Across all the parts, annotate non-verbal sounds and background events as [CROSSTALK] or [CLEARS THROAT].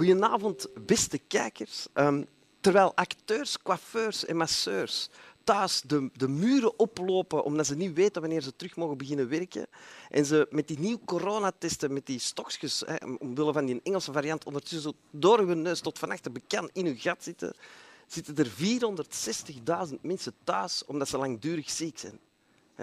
Goedenavond, beste kijkers. Ehm, terwijl acteurs, coiffeurs en masseurs thuis de, de muren oplopen omdat ze niet weten wanneer ze terug mogen beginnen werken en ze met die nieuwe coronatesten, met die stokjes, hè, omwille van die Engelse variant, ondertussen zo door hun neus tot van achter bekend in hun gat zitten, zitten er 460.000 mensen thuis omdat ze langdurig ziek zijn.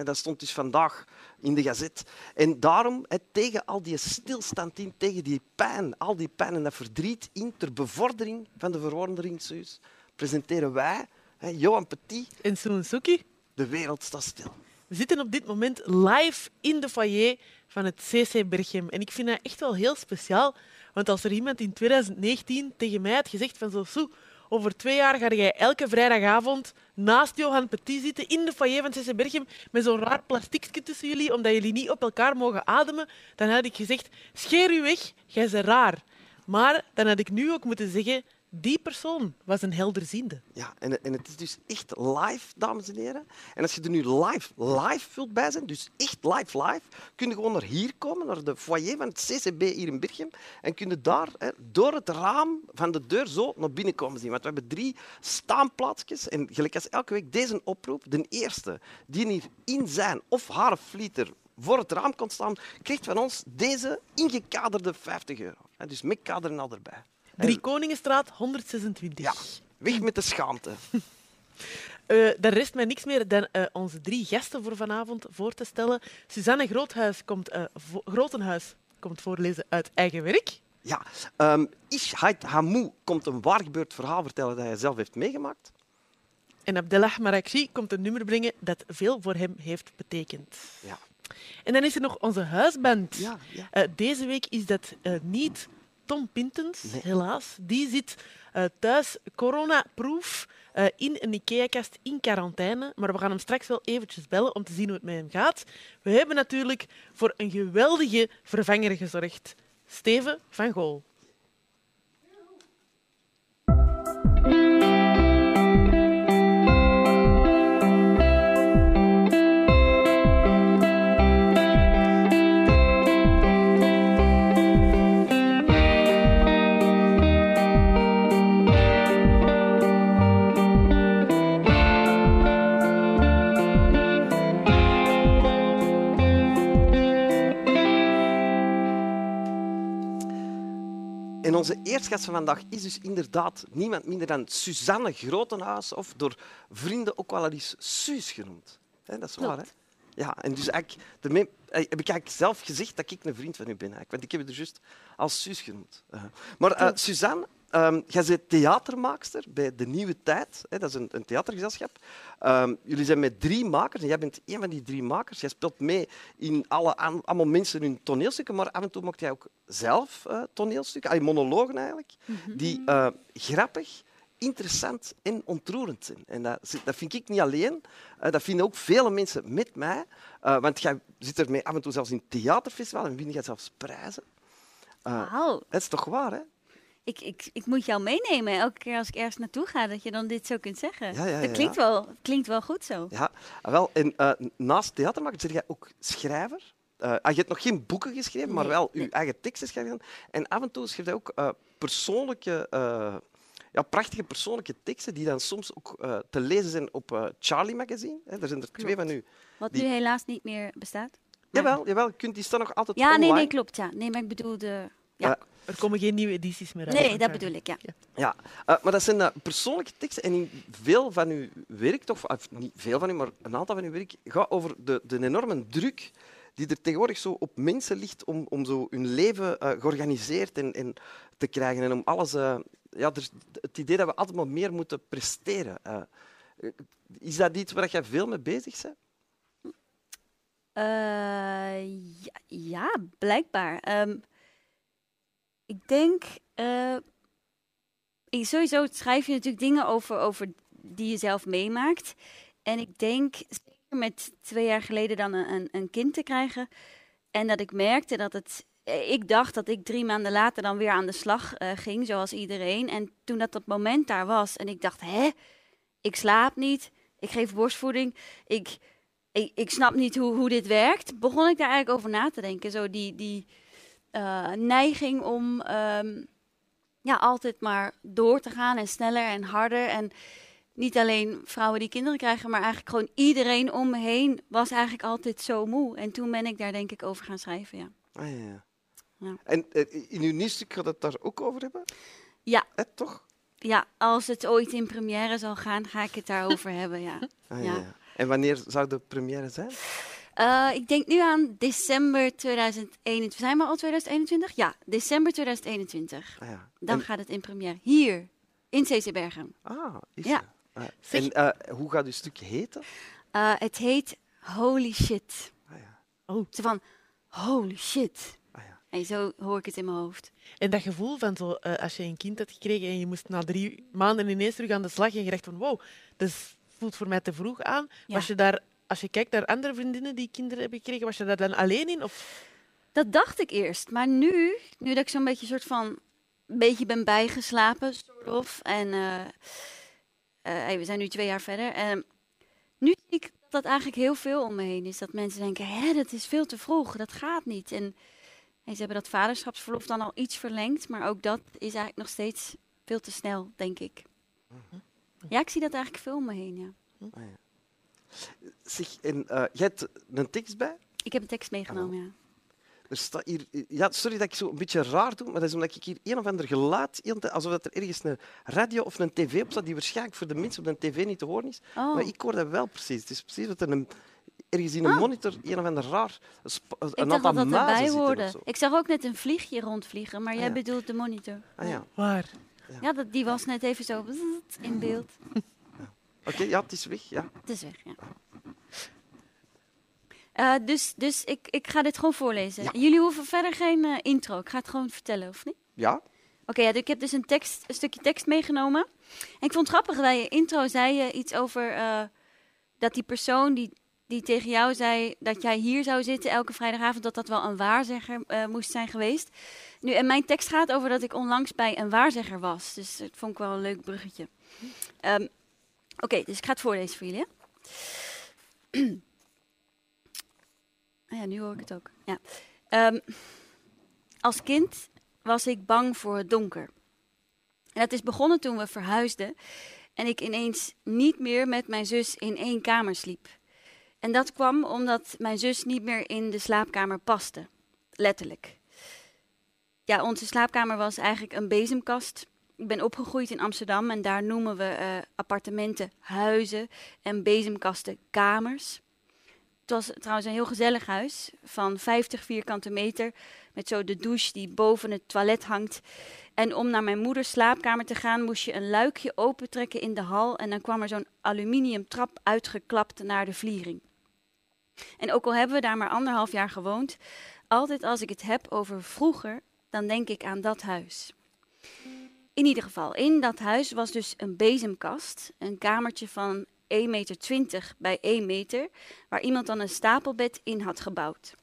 Dat stond dus vandaag in de gazet. En daarom, tegen al die stilstand in, tegen die pijn, al die pijn en dat verdriet in, ter bevordering van de verwonderingshuis, presenteren wij, Johan Petit... En Soen Suki. De wereld staat stil. We zitten op dit moment live in de foyer van het CC Berchem. En ik vind dat echt wel heel speciaal. Want als er iemand in 2019 tegen mij had gezegd van zo, over twee jaar ga jij elke vrijdagavond naast Johan Petit zitten in de foyer van CC met zo'n raar plastiekje tussen jullie, omdat jullie niet op elkaar mogen ademen. Dan had ik gezegd, scheer u weg, jij bent raar. Maar dan had ik nu ook moeten zeggen, die persoon was een helderziende. Ja, en, en het is dus echt live, dames en heren. En als je er nu live, live wilt bij zijn, dus echt live, live, kun je gewoon naar hier komen, naar de foyer van het CCB hier in Birchem. En kun je daar hè, door het raam van de deur zo naar binnen komen zien. Want we hebben drie staanplaatsjes. En gelijk als elke week deze oproep, de eerste die hier in zijn of haar flieter voor het raam kon staan, krijgt van ons deze ingekaderde 50 euro. Dus met kader en al erbij. Drie Koningenstraat, 126. Ja, weg met de schaamte. [LAUGHS] Uh, er rest mij niks meer dan uh, onze drie gasten voor vanavond voor te stellen. Suzanne Groothuis komt, uh, Grotenhuis komt voorlezen uit eigen werk. Ja, um, Hamou komt een waargebeurd verhaal vertellen dat hij zelf heeft meegemaakt. En Abdellah Marakshi komt een nummer brengen dat veel voor hem heeft betekend. Ja. En dan is er nog onze huisband. Ja, ja. deze week is dat niet Tom Pintens, helaas. Die zit uh, thuis coronaproof uh, in een IKEA-kast in quarantaine. Maar we gaan hem straks wel eventjes bellen om te zien hoe het met hem gaat. We hebben natuurlijk voor een geweldige vervanger gezorgd. Steven van Gool. Onze eerste van vandaag is dus inderdaad niemand minder dan Suzanne Grotenhuis, of door vrienden ook wel eens Suus genoemd. dat is waar, hè? Ja, en dus eigenlijk, daarmee heb ik eigenlijk zelf gezegd dat ik een vriend van u ben. Want ik heb je er juist als Suus genoemd. Uh, maar uh, Suzanne, um, jij bent theatermaakster bij De Nieuwe Tijd. Hè, dat is een, een theatergezelschap. Um, jullie zijn met drie makers en jij bent een van die drie makers. Jij speelt mee in alle, allemaal mensen hun toneelstukken, maar af en toe maakt jij ook zelf uh, toneelstukken, monologen eigenlijk, mhm. die uh, grappig, interessant en ontroerend zijn. En dat, dat vind ik niet alleen, uh, dat vinden ook vele mensen met mij. Want jij zit ermee af en toe zelfs in theaterfestival en win je zelfs prijzen. Wow. Dat is toch waar, hè? Ik, ik, ik moet jou meenemen elke keer als ik ergens naartoe ga, dat je dan dit zo kunt zeggen. Ja, ja, dat klinkt, Wel, klinkt wel goed zo. Ja, wel. En uh, naast theatermaker zeg jij ook schrijver. Uh, je hebt nog geen boeken geschreven, maar wel je eigen teksten schrijven. En af en toe schrijf je ook uh, persoonlijke, ja, prachtige persoonlijke teksten die dan soms ook te lezen zijn op Charlie Magazine. Hè. Er zijn er twee van u. Wat nu helaas niet meer bestaat. Jawel, jawel, kunt die staan nog altijd ja, online. Ja, nee, nee, klopt. Ja. Nee, maar ik bedoel de... Ja. Er komen geen nieuwe edities meer uit. Nee, dat bedoel ik, ja. ja. Uh, maar dat zijn uh, persoonlijke teksten en in veel van uw werk, toch, of niet veel van u, maar een aantal van uw werk, gaat over de, de enorme druk die er tegenwoordig zo op mensen ligt om, om zo hun leven uh, georganiseerd en, en, te krijgen en om alles... ja, dus het idee dat we altijd maar meer moeten presteren. is dat iets waar jij veel mee bezig bent? Ja, ja, blijkbaar. Um, ik denk. Uh, sowieso schrijf je natuurlijk dingen over, over die je zelf meemaakt. En ik denk, zeker met twee jaar geleden dan een, een kind te krijgen. En dat ik merkte dat het. Eh, ik dacht dat ik drie maanden later dan weer aan de slag uh, ging, zoals iedereen. En toen dat, dat moment daar was en ik dacht, hè, ik slaap niet, ik geef borstvoeding, ik, ik, ik snap niet hoe, hoe dit werkt, begon ik daar eigenlijk over na te denken. Zo die, die, uh, neiging om um, ja, altijd maar door te gaan en sneller en harder. En niet alleen vrouwen die kinderen krijgen, maar eigenlijk gewoon iedereen om me heen was eigenlijk altijd zo moe. En toen ben ik daar denk ik over gaan schrijven, ja. Ah, ja, ja. En eh, in uw gaat het daar ook over hebben? Ja. Eh, toch? Ja, als het ooit in première zal gaan, ga ik het daarover [LAUGHS] hebben, ja. Ah, ja. En wanneer zou de première zijn? Eh, ik denk nu aan december 2021. Zijn we al 2021? Ja, december 2021. Ah, ja. Dan En- gaat het in première. Hier, in CC Bergen. ah, is Ja. Ah, En eh, hoe gaat uw stuk heten? Eh, het heet Holy Shit. Ah, ja. Oh. Zo van, holy shit. Ah, ja. En zo hoor ik het in mijn hoofd. En dat gevoel van zo, eh, als je een kind had gekregen en je moest na drie maanden ineens terug aan de slag en je dacht van wow, dat is- voelt voor mij te vroeg aan. Ja. Was je daar, als je kijkt naar andere vriendinnen die kinderen hebben gekregen, was je daar dan alleen in? Of Dat dacht ik eerst. Maar nu, nu dat ik zo'n beetje soort van een beetje ben bijgeslapen, soort of. En eh, eh, hey, we zijn nu twee jaar verder. En nu zie ik dat dat eigenlijk heel veel om me heen is. Dat mensen denken, hè, dat is veel te vroeg, dat gaat niet. En, en ze hebben dat vaderschapsverlof dan al iets verlengd. Maar ook dat is eigenlijk nog steeds veel te snel, denk ik. Ja, ik zie dat eigenlijk veel om me heen, ja. Ah, ja. Zeg, en eh, jij hebt een tekst bij? Ik heb een tekst meegenomen, ja. Er staat hier, ja, sorry dat ik zo een beetje raar doe, maar dat is omdat ik hier een of ander geluid, alsof dat er ergens een radio of een tv op staat, die waarschijnlijk voor de mensen op de tv niet te horen is. Oh. Maar ik hoor dat wel precies. Het is precies dat er een, ergens in een Ah. monitor een of ander raar een Ik aantal dat erbij hoorde. Ik zag ook net een vliegje rondvliegen, maar Ah, jij ja. bedoelt de monitor. Ah, ja. waar? Ja, dat, die was net even zo [LAUGHS] in beeld. Oké, ja, het is weg. Ja. Het is weg, ja. Eh, dus dus ik, ik ga dit gewoon voorlezen. Ja. Jullie hoeven verder geen eh, intro. Ik ga het gewoon vertellen, of niet? ja? Oké, ja, ik heb dus een, tekst, een stukje tekst meegenomen. En ik vond het grappig, bij je intro zei je iets over eh, dat die persoon die, die tegen jou zei dat jij hier zou zitten elke vrijdagavond, dat dat wel een waarzegger eh, moest zijn geweest. Nu, en mijn tekst gaat over dat ik onlangs bij een waarzegger was. Dus dat vond ik wel een leuk bruggetje. Ehm, Oké, dus ik ga het voorlezen voor jullie. [CLEARS THROAT] Ah ja, nu hoor ik het ook. Ja. Ehm, als kind was ik bang voor het donker. En dat is begonnen toen we verhuisden en ik ineens niet meer met mijn zus in één kamer sliep. En dat kwam omdat mijn zus niet meer in de slaapkamer paste. Letterlijk. Ja, onze slaapkamer was eigenlijk een bezemkast. Ik ben opgegroeid in Amsterdam en daar noemen we eh, appartementen huizen en bezemkasten kamers. Het was trouwens een heel gezellig huis van 50 vierkante meter met zo de douche die boven het toilet hangt. En om naar mijn moeders slaapkamer te gaan moest je een luikje opentrekken in de hal en dan kwam er zo'n aluminium trap uitgeklapt naar de vliering. En ook al hebben we daar maar anderhalf jaar gewoond, altijd als ik het heb over vroeger, dan denk ik aan dat huis. In ieder geval, in dat huis was dus een bezemkast, een kamertje van 1,20 meter bij 1 meter, waar iemand dan een stapelbed in had gebouwd.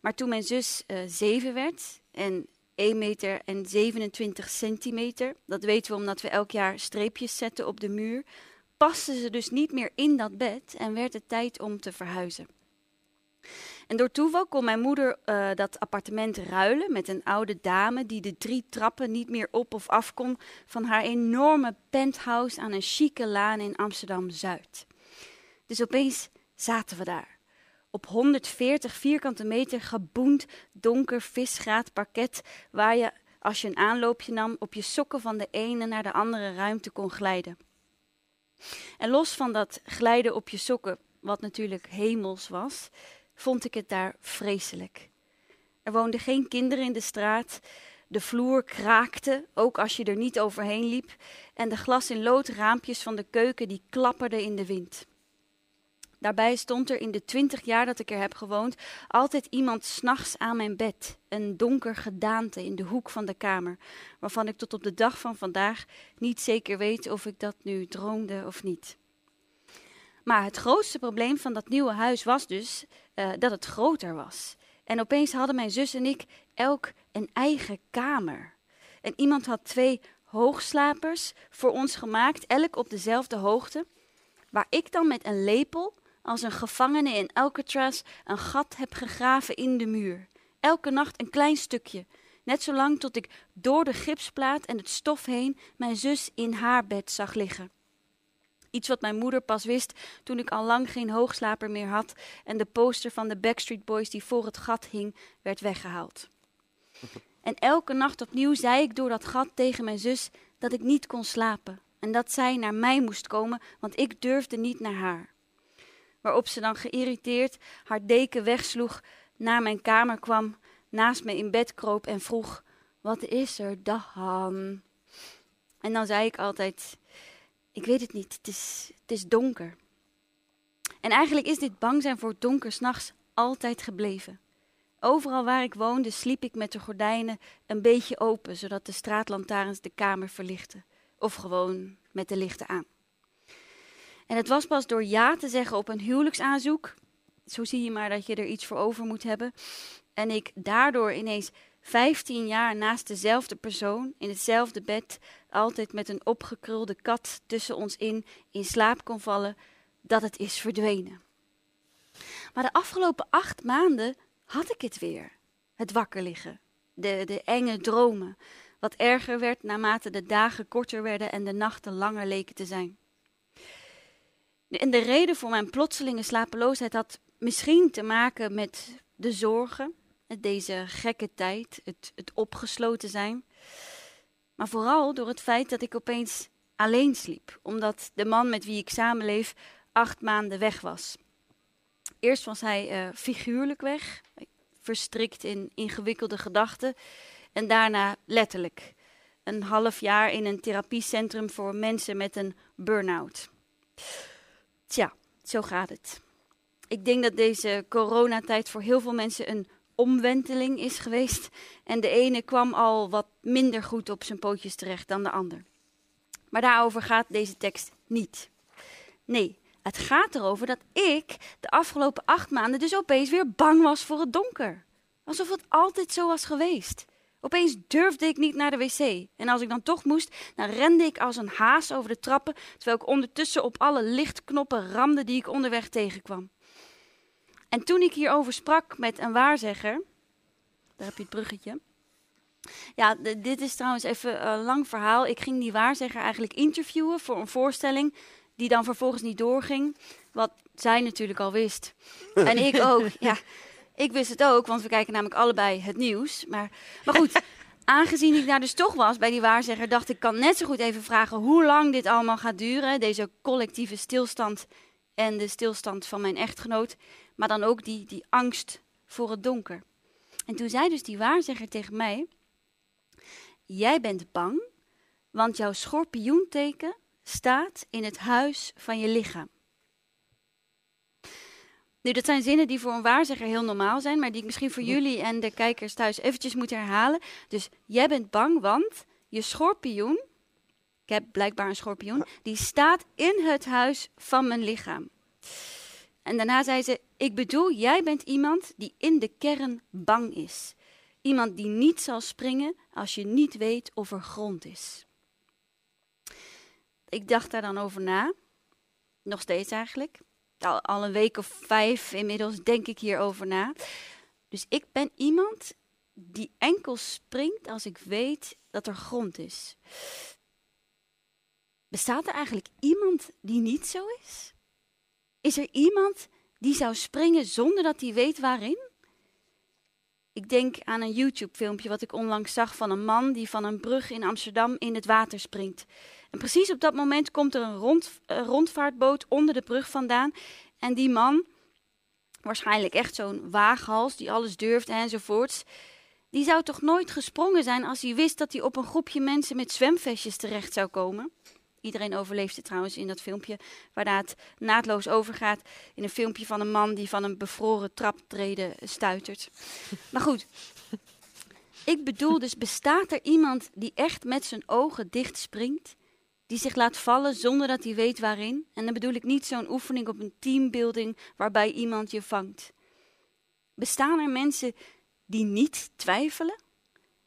Maar toen mijn zus eh 7 werd en 1 meter en 27 centimeter, dat weten we omdat we elk jaar streepjes zetten op de muur, paste ze dus niet meer in dat bed en werd het tijd om te verhuizen. En door toeval kon mijn moeder eh, dat appartement ruilen met een oude dame die de drie trappen niet meer op of af kon van haar enorme penthouse aan een chique laan in Amsterdam Zuid. Dus opeens zaten we daar. Op 140 vierkante meter geboend donker visgraat parket waar je als je een aanloopje nam op je sokken van de ene naar de andere ruimte kon glijden. En los van dat glijden op je sokken, wat natuurlijk hemels was, vond ik het daar vreselijk. Er woonden geen kinderen in de straat. De vloer kraakte, ook als je er niet overheen liep. En de glas in lood raampjes van de keuken die klapperden in de wind. Daarbij stond er in de twintig jaar dat ik er heb gewoond altijd iemand s'nachts aan mijn bed. Een donker gedaante in de hoek van de kamer, waarvan ik tot op de dag van vandaag niet zeker weet of ik dat nu droomde of niet. Maar het grootste probleem van dat nieuwe huis was dus eh, dat het groter was. En opeens hadden mijn zus en ik elk een eigen kamer. En iemand had twee hoogslapers voor ons gemaakt, elk op dezelfde hoogte, waar ik dan met een lepel als een gevangene in Alcatraz een gat heb gegraven in de muur. Elke nacht een klein stukje. Net zolang tot ik door de gipsplaat en het stof heen mijn zus in haar bed zag liggen. Iets wat mijn moeder pas wist toen ik al lang geen hoogslaper meer had en de poster van de Backstreet Boys die voor het gat hing werd weggehaald. [LAUGHS] En elke nacht opnieuw zei ik door dat gat tegen mijn zus dat ik niet kon slapen en dat zij naar mij moest komen, want ik durfde niet naar haar. Waarop ze dan geïrriteerd haar deken wegsloeg, naar mijn kamer kwam, naast me in bed kroop en vroeg: Wat is er dan? En dan zei ik altijd: Ik weet het niet, het is, het is donker. En eigenlijk is dit bang zijn voor het donker s'nachts altijd gebleven. Overal waar ik woonde sliep ik met de gordijnen een beetje open, zodat de straatlantaarns de kamer verlichten. Of gewoon met de lichten aan. En het was pas door ja te zeggen op een huwelijksaanzoek, zo zie je maar dat je er iets voor over moet hebben, en ik daardoor ineens 15 jaar naast dezelfde persoon, in hetzelfde bed, altijd met een opgekrulde kat tussen ons in, in slaap kon vallen, dat het is verdwenen. Maar de afgelopen acht maanden had ik het weer. Het wakker liggen, de, de enge dromen, wat erger werd naarmate de dagen korter werden en de nachten langer leken te zijn. En de reden voor mijn plotselinge slapeloosheid had misschien te maken met de zorgen, deze gekke tijd, het, het opgesloten zijn. Maar vooral door het feit dat ik opeens alleen sliep, omdat de man met wie ik samenleef acht maanden weg was. Eerst was hij uh, figuurlijk weg, verstrikt in ingewikkelde gedachten, en daarna letterlijk. Een half jaar in een therapiecentrum voor mensen met een burn-out. Tja, zo gaat het. Ik denk dat deze coronatijd voor heel veel mensen een omwenteling is geweest. En de ene kwam al wat minder goed op zijn pootjes terecht dan de ander. Maar daarover gaat deze tekst niet. Nee, het gaat erover dat ik de afgelopen acht maanden dus opeens weer bang was voor het donker. Alsof het altijd zo was geweest. Opeens durfde ik niet naar de wc. En als ik dan toch moest, dan rende ik als een haas over de trappen, terwijl ik ondertussen op alle lichtknoppen ramde die ik onderweg tegenkwam. En toen ik hierover sprak met een waarzegger, daar heb je het bruggetje. Ja, dit is trouwens even een lang verhaal. Ik ging die waarzegger eigenlijk interviewen voor een voorstelling die dan vervolgens niet doorging. Wat zij natuurlijk al wist. [LAUGHS] En ik ook. Ja, ik wist het ook, want we kijken namelijk allebei het nieuws. Maar, maar goed, [LAUGHS] aangezien ik daar dus toch was bij die waarzegger, dacht ik kan net zo goed even vragen hoe lang dit allemaal gaat duren. Deze collectieve stilstand en de stilstand van mijn echtgenoot. Maar dan ook die, die angst voor het donker. En toen zei dus die waarzegger tegen mij: Jij bent bang, want jouw schorpioenteken staat in het huis van je lichaam. Nu, dat zijn zinnen die voor een waarzegger heel normaal zijn, maar die ik misschien voor jullie en de kijkers thuis eventjes moet herhalen. Dus jij bent bang, want je schorpioen, ik heb blijkbaar een schorpioen, die staat in het huis van mijn lichaam. En daarna zei ze: Ik bedoel, jij bent iemand die in de kern bang is. Iemand die niet zal springen als je niet weet of er grond is. Ik dacht daar dan over na. Nog steeds eigenlijk. Al, al een week of vijf inmiddels denk ik hierover na. Dus ik ben iemand die enkel springt als ik weet dat er grond is. Bestaat er eigenlijk iemand die niet zo is? Is er iemand die zou springen zonder dat hij weet waarin? Ik denk aan een YouTube-filmpje wat ik onlangs zag van een man die van een brug in Amsterdam in het water springt. En precies op dat moment komt er een rond, rondvaartboot onder de brug vandaan. En die man, waarschijnlijk echt zo'n waaghals die alles durft enzovoorts, die zou toch nooit gesprongen zijn als hij wist dat hij op een groepje mensen met zwemvestjes terecht zou komen? Iedereen overleeft het trouwens in dat filmpje, waarna het naadloos overgaat in een filmpje van een man die van een bevroren traptreden stuitert. [LAUGHS] Maar goed, ik bedoel dus, bestaat er iemand die echt met zijn ogen dicht springt? Die zich laat vallen zonder dat hij weet waarin? En dan bedoel ik niet zo'n oefening op een teambuilding waarbij iemand je vangt. Bestaan er mensen die niet twijfelen?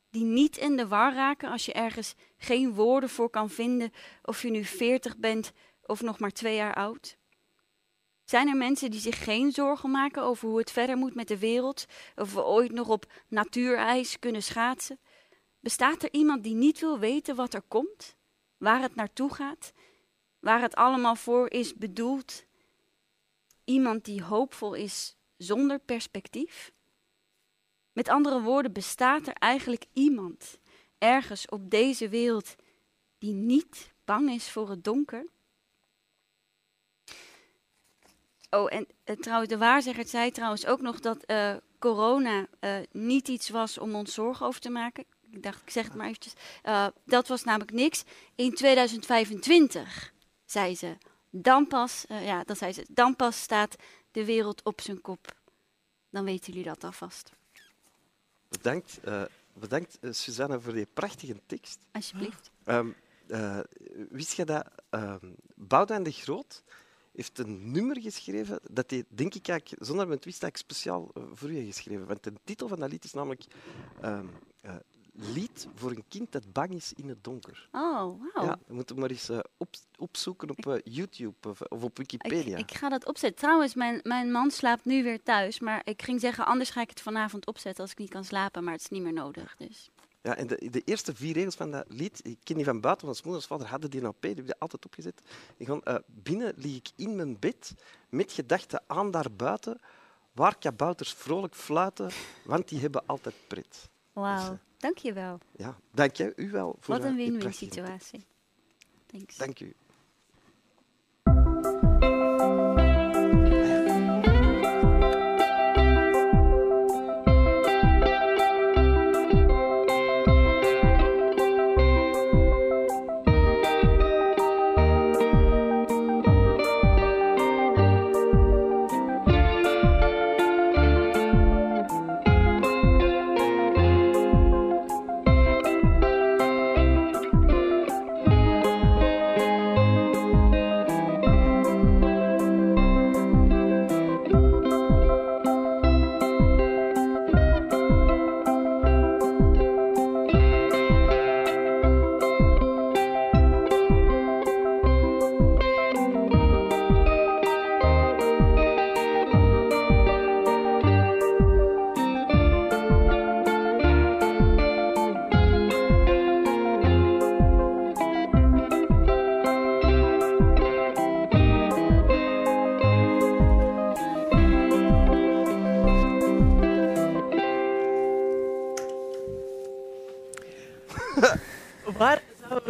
die niet in de war raken als je ergens geen woorden voor kan vinden of je nu 40 bent of nog maar twee jaar oud? Zijn er mensen die zich geen zorgen maken over hoe het verder moet met de wereld, of we ooit nog op natuurijs kunnen schaatsen? Bestaat er iemand die niet wil weten wat er komt, waar het naartoe gaat, waar het allemaal voor is bedoeld? Iemand die hoopvol is zonder perspectief? Met andere woorden, bestaat er eigenlijk iemand ergens op deze wereld die niet bang is voor het donker? Oh, en uh, trouwens, de waarzegger zei trouwens ook nog dat uh, corona uh, niet iets was om ons zorgen over te maken. Ik dacht, ik zeg het maar eventjes. dat was namelijk niks. In 2025, zei ze, dan pas, ja, dan zei ze, dan pas staat de wereld op zijn kop. Dan weten jullie dat alvast. Bedankt, bedankt Suzanne, voor die prachtige tekst. Alsjeblieft. Um, wist je dat uh, Boudewijn de Groot heeft een nummer geschreven dat hij, denk ik, eigenlijk, zonder mijn twist, speciaal uh, voor u geschreven. Want de titel van dat lied is namelijk uh, Lied voor een kind dat bang is in het donker. Oh, wauw. Ja, je moet hem maar eens op, opzoeken op YouTube of, of, op Wikipedia. Ik, ik, ga dat opzetten. Trouwens, mijn, mijn man slaapt nu weer thuis, maar ik ging zeggen, anders ga ik het vanavond opzetten als ik niet kan slapen, maar het is niet meer nodig. Dus. Ja, en de, de, eerste vier regels van dat lied, ik ken die van buiten, want mijn moeder vader hadden die OP, die hebben die altijd opgezet. Die gaan, uh, binnen lig ik in mijn bed met gedachten aan daarbuiten, waar kabouters vrolijk fluiten, want die hebben altijd pret. Wauw, dank je wel. Ja, dank jij u wel. Voor Wat een win-win situatie. Thanks. Dank u.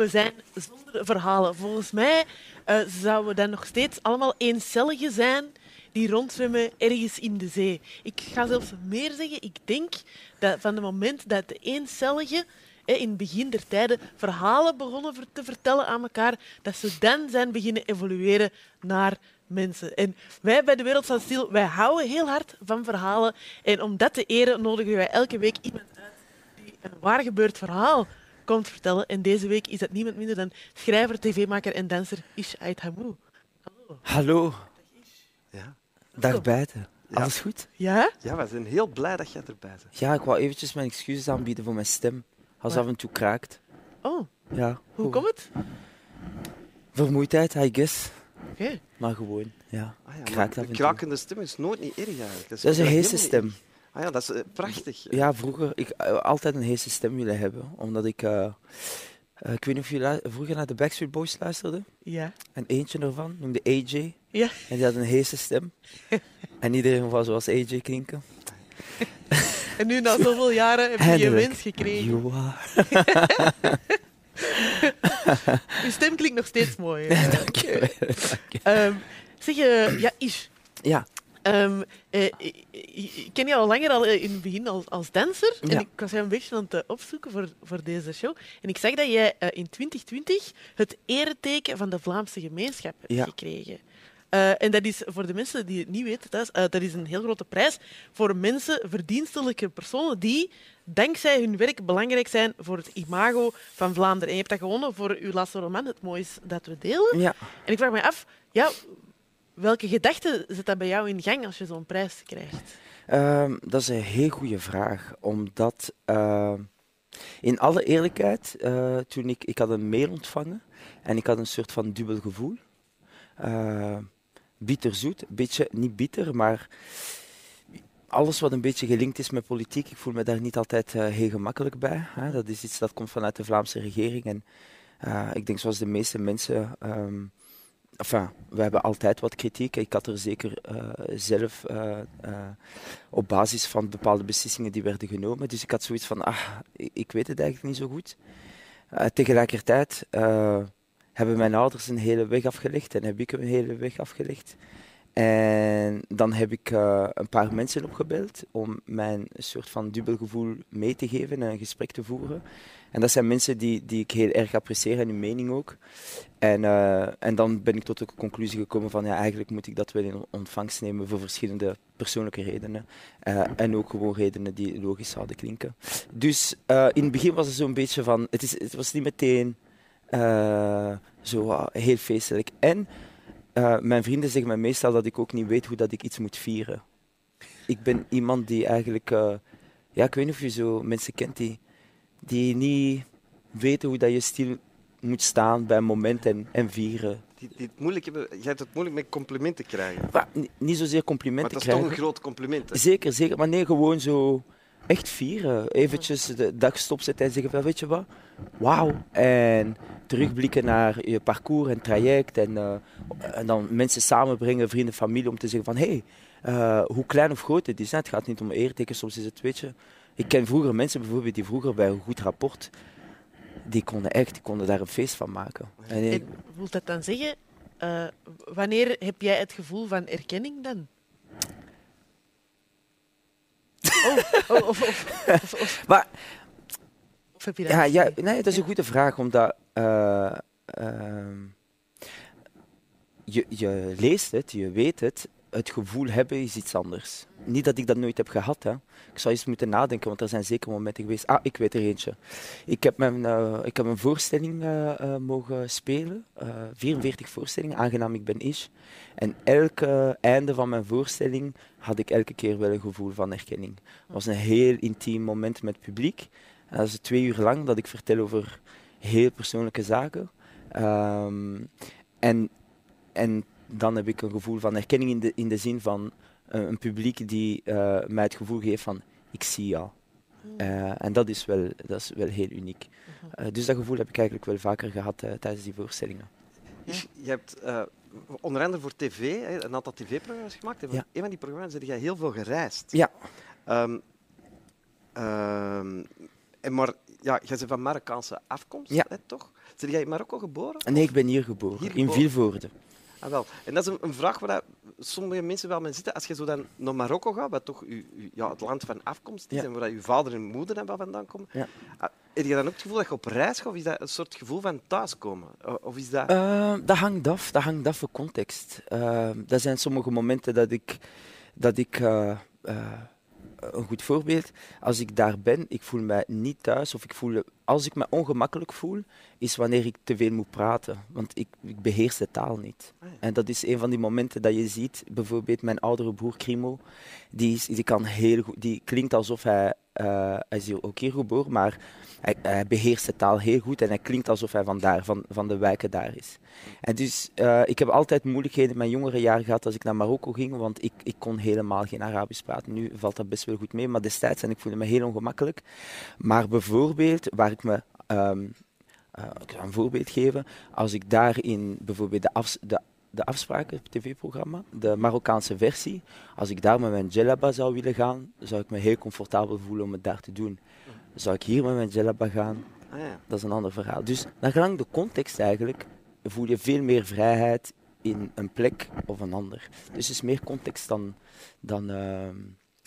zijn zonder verhalen. Volgens mij uh, zouden we dan nog steeds allemaal eencelligen zijn die rondzwemmen ergens in de zee. Ik ga zelfs meer zeggen, ik denk dat van het moment dat de eencelligen in het begin der tijden verhalen begonnen te vertellen aan elkaar, dat ze dan zijn beginnen evolueren naar mensen. En wij bij de Wereld van Stil, wij houden heel hard van verhalen. En om dat te eren nodigen wij elke week iemand uit die een waar gebeurd verhaal komt vertellen. En deze week is dat niemand minder dan schrijver, tv-maker en danser Ish Ait Hallo. Hallo. Ja. Dag buiten. Alles goed? Ja? Ja, we zijn heel blij dat jij erbij bent. Ja, ik wou eventjes mijn excuses aanbieden voor mijn stem. Als af en toe kraakt. Oh. Ja. Hoe komt het? Vermoeidheid, I guess. Oké. Okay. Maar gewoon, ja. Ah ja kraakt af en toe. krakende stem is nooit niet erg eigenlijk. Dat is, dat is een heese stem. Ah ja, dat is uh, prachtig. Ja, vroeger ik uh, altijd een heese stem willen hebben, omdat ik uh, ik weet niet of je vroeger naar de Backstreet Boys luisterde. Ja. En eentje ervan noemde AJ. Ja. En die had een heese stem. [LAUGHS] en iedereen was zoals AJ klinken. en nu na zoveel jaren heb je je wens gekregen. Ja. [LAUGHS] je stem klinkt nog steeds mooi. [LAUGHS] Dank je. Um, zeg je, ja, Ish. Ja. Um, uh, ik, ik ken je al langer al in het begin als, als danser. Ja. En ik was jou een beetje aan het opzoeken voor, voor deze show. En ik zag dat jij uh, in 2020 het ereteken van de Vlaamse gemeenschap hebt Ja. gekregen. Uh, en dat is voor de mensen die het niet weten, thuis, uh, dat is een heel grote prijs voor mensen, verdienstelijke personen die dankzij hun werk belangrijk zijn voor het imago van Vlaanderen. En je hebt dat gewonnen voor uw laatste roman, Het Moois dat we delen. Ja. En ik vraag me af, ja, welke gedachten zit dat bij jou in gang als je zo'n prijs krijgt? Um, dat is een heel goede vraag, omdat uh, in alle eerlijkheid, uh, toen ik, ik had een mail ontvangen en ik had een soort van dubbel gevoel. Uh, bitterzoet, beetje niet bitter, maar alles wat een beetje gelinkt is met politiek, ik voel me daar niet altijd eh, heel gemakkelijk bij. Hè. Dat is iets dat komt vanuit de Vlaamse regering. En eh, ik denk zoals de meeste mensen. ehm, we hebben altijd wat kritiek. Ik had er zeker eh, zelf eh, eh, op basis van bepaalde beslissingen die werden genomen. Dus ik had zoiets van, ah, ik, weet het eigenlijk niet zo goed. Tegelijkertijd hebben mijn ouders een hele weg afgelegd en heb ik een hele weg afgelegd. En dan heb ik eh, een paar mensen opgebeld om mijn soort van dubbel gevoel mee te geven en een gesprek te voeren. En dat zijn mensen die, die ik heel erg apprecieer en hun mening ook. En, eh, en dan ben ik tot de conclusie gekomen van ja, eigenlijk moet ik dat wel in ontvangst nemen voor verschillende persoonlijke redenen. Eh, en ook gewoon redenen die logisch zouden klinken. Dus in het begin was het zo'n beetje van, het, is, het was niet meteen zo ah, heel feestelijk. En eh, mijn vrienden zeggen mij meestal dat ik ook niet weet hoe dat ik iets moet vieren. Ik ben iemand die eigenlijk, eh, ja, ik weet niet of je zo mensen kent die, die niet weten hoe dat je stil moet staan bij een moment en, en vieren. Die, die het moeilijk hebben, jij hebt het moeilijk met complimenten krijgen. Maar, ni- niet zozeer Maar complimenten dat is toch krijgen. een groot compliment. hè? Zeker, zeker. Maar nee, gewoon zo echt vieren. Eventjes de dag stopzetten en zeggen van, weet je wat, wauw. En terugblikken naar je parcours en traject. En, eh, en dan mensen samenbrengen, vrienden, familie, om te zeggen van, hé, hey, eh, hoe klein of groot het is. Het gaat niet om eerteken, soms is het, weet je. Ik ken vroeger mensen bijvoorbeeld die vroeger bij een goed rapport, die konden echt, die konden daar een feest van maken. En, eh, En wil dat dan zeggen, wanneer heb jij het gevoel van erkenning dan? Oh, oh, of, of, of, of, maar of heb je dat Ja, ja nee, dat is een goede vraag, omdat eh, ehm, je, je leest het, je weet het, het gevoel hebben is iets anders. Niet dat ik dat nooit heb gehad. Hè. Ik zou eens moeten nadenken, want er zijn zeker momenten geweest. Ah, ik weet er eentje. Ik heb, mijn, eh, ik heb een voorstelling eh, eh, mogen spelen, eh 44 voorstellingen, aangenaam ik ben Ish. En elke einde van mijn voorstelling had ik elke keer wel een gevoel van erkenning. Het was een heel intiem moment met het publiek. En dat is twee uur lang dat ik vertel over heel persoonlijke zaken. Ehm, en, en dan heb ik een gevoel van erkenning in de, in de zin van eh, een publiek die eh, mij het gevoel geeft van ik zie jou. Eh, en dat is wel, dat is wel heel uniek. Eh, dus dat gevoel heb ik eigenlijk wel vaker gehad eh, tijdens die voorstellingen. Je hebt eh, onder andere voor tv hè, een aantal tv-programma's gemaakt. En voor Ja. een van die programma's heb jij heel veel gereisd. Ja. Ehm, ehm, en maar ja, jij bent van Marokkaanse afkomst, Ja. hè, toch? Ben jij in Marokko geboren? Nee, ik ben hier geboren, Hier in geboren. Vilvoorde. Ah, wel. En dat is een, een vraag waar sommige mensen wel mee zitten. Als je zo dan naar Marokko gaat, wat toch uw, uw- ja, het land van afkomst is Ja. en waar uw vader en moeder en wat vandaan komen, Ja. ah, heb je dan ook het gevoel dat je op reis gaat? Of is dat een soort gevoel van thuiskomen? Of is dat... Eh, dat hangt af, dat hangt af van context. Uh, er zijn sommige momenten dat ik, dat ik eh, eh, een goed voorbeeld, als ik daar ben, ik voel mij niet thuis, of ik voel, als ik me ongemakkelijk voel, is wanneer ik te veel moet praten, want ik, ik beheers de taal niet. Ah, ja. En dat is een van die momenten dat je ziet, bijvoorbeeld mijn oudere broer Krimo, die, is, die, kan heel goed, die klinkt alsof hij, eh, hij is hier ook hier geboren, maar hij, beheerst de taal heel goed en hij klinkt alsof hij van daar, van, van de wijken daar is. En dus, eh, ik heb altijd moeilijkheden in mijn jongere jaren gehad als ik naar Marokko ging, want ik, ik kon helemaal geen Arabisch praten. Nu valt dat best wel goed mee, maar destijds en ik voelde me heel ongemakkelijk. Maar bijvoorbeeld, waar ik me... eh, ik zal een voorbeeld geven. Als ik daar in bijvoorbeeld de, afs- de, de afspraken, het tv-programma, de Marokkaanse versie, als ik daar met mijn djellaba zou willen gaan, zou ik me heel comfortabel voelen om het daar te doen. Zou ik hier met mijn djellaba gaan, Ah, ja. dat is een ander verhaal. Dus naar gelang de context eigenlijk, voel je veel meer vrijheid in een plek of een ander. Dus het is meer context dan... dan, ehm,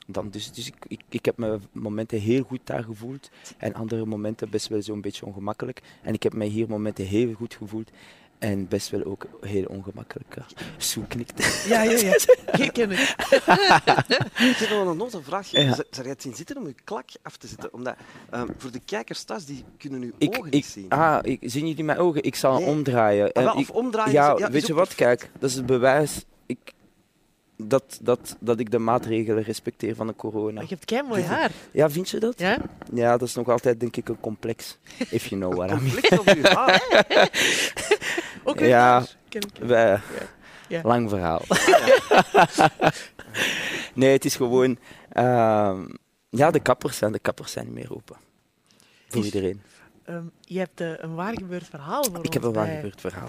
dan dus dus ik, ik, ik heb me momenten heel goed daar gevoeld en andere momenten best wel zo'n beetje ongemakkelijk. En ik heb mij hier momenten heel goed gevoeld en best wel ook heel ongemakkelijk. Ja. Zo knikt. Ja, ja, ja. [LAUGHS] Ik ken het. Ik heb nog een noze vraag. Ja. Zou jij het zien zitten om je klak af te zetten? Omdat ehm, voor de kijkers thuis, die kunnen uw Ik, ogen ik, niet zien. ah, ik, zien jullie mijn ogen? Ik zal Nee. omdraaien. Ah, wel, Eh, of omdraaien. Ja, is- is weet je wat? Kijk, dat is het bewijs ik, dat, dat, dat ik de maatregelen respecteer van de corona. Maar je hebt kei mooi haar. Ja, vind je dat? Ja? Ja, dat is nog altijd denk ik een complex. If you know [LAUGHS] what I mean. Conflict op uw haar. [LAUGHS] Ook Ja. haar. Ken ik. Wij- Ja. Lang verhaal. [LAUGHS] nee, het is gewoon... ehm, ja, de kappers, zijn de kappers zijn niet meer open. Voor iedereen. Ehm, je hebt eh, een waar gebeurd verhaal voor Ik heb een waar gebeurd verhaal.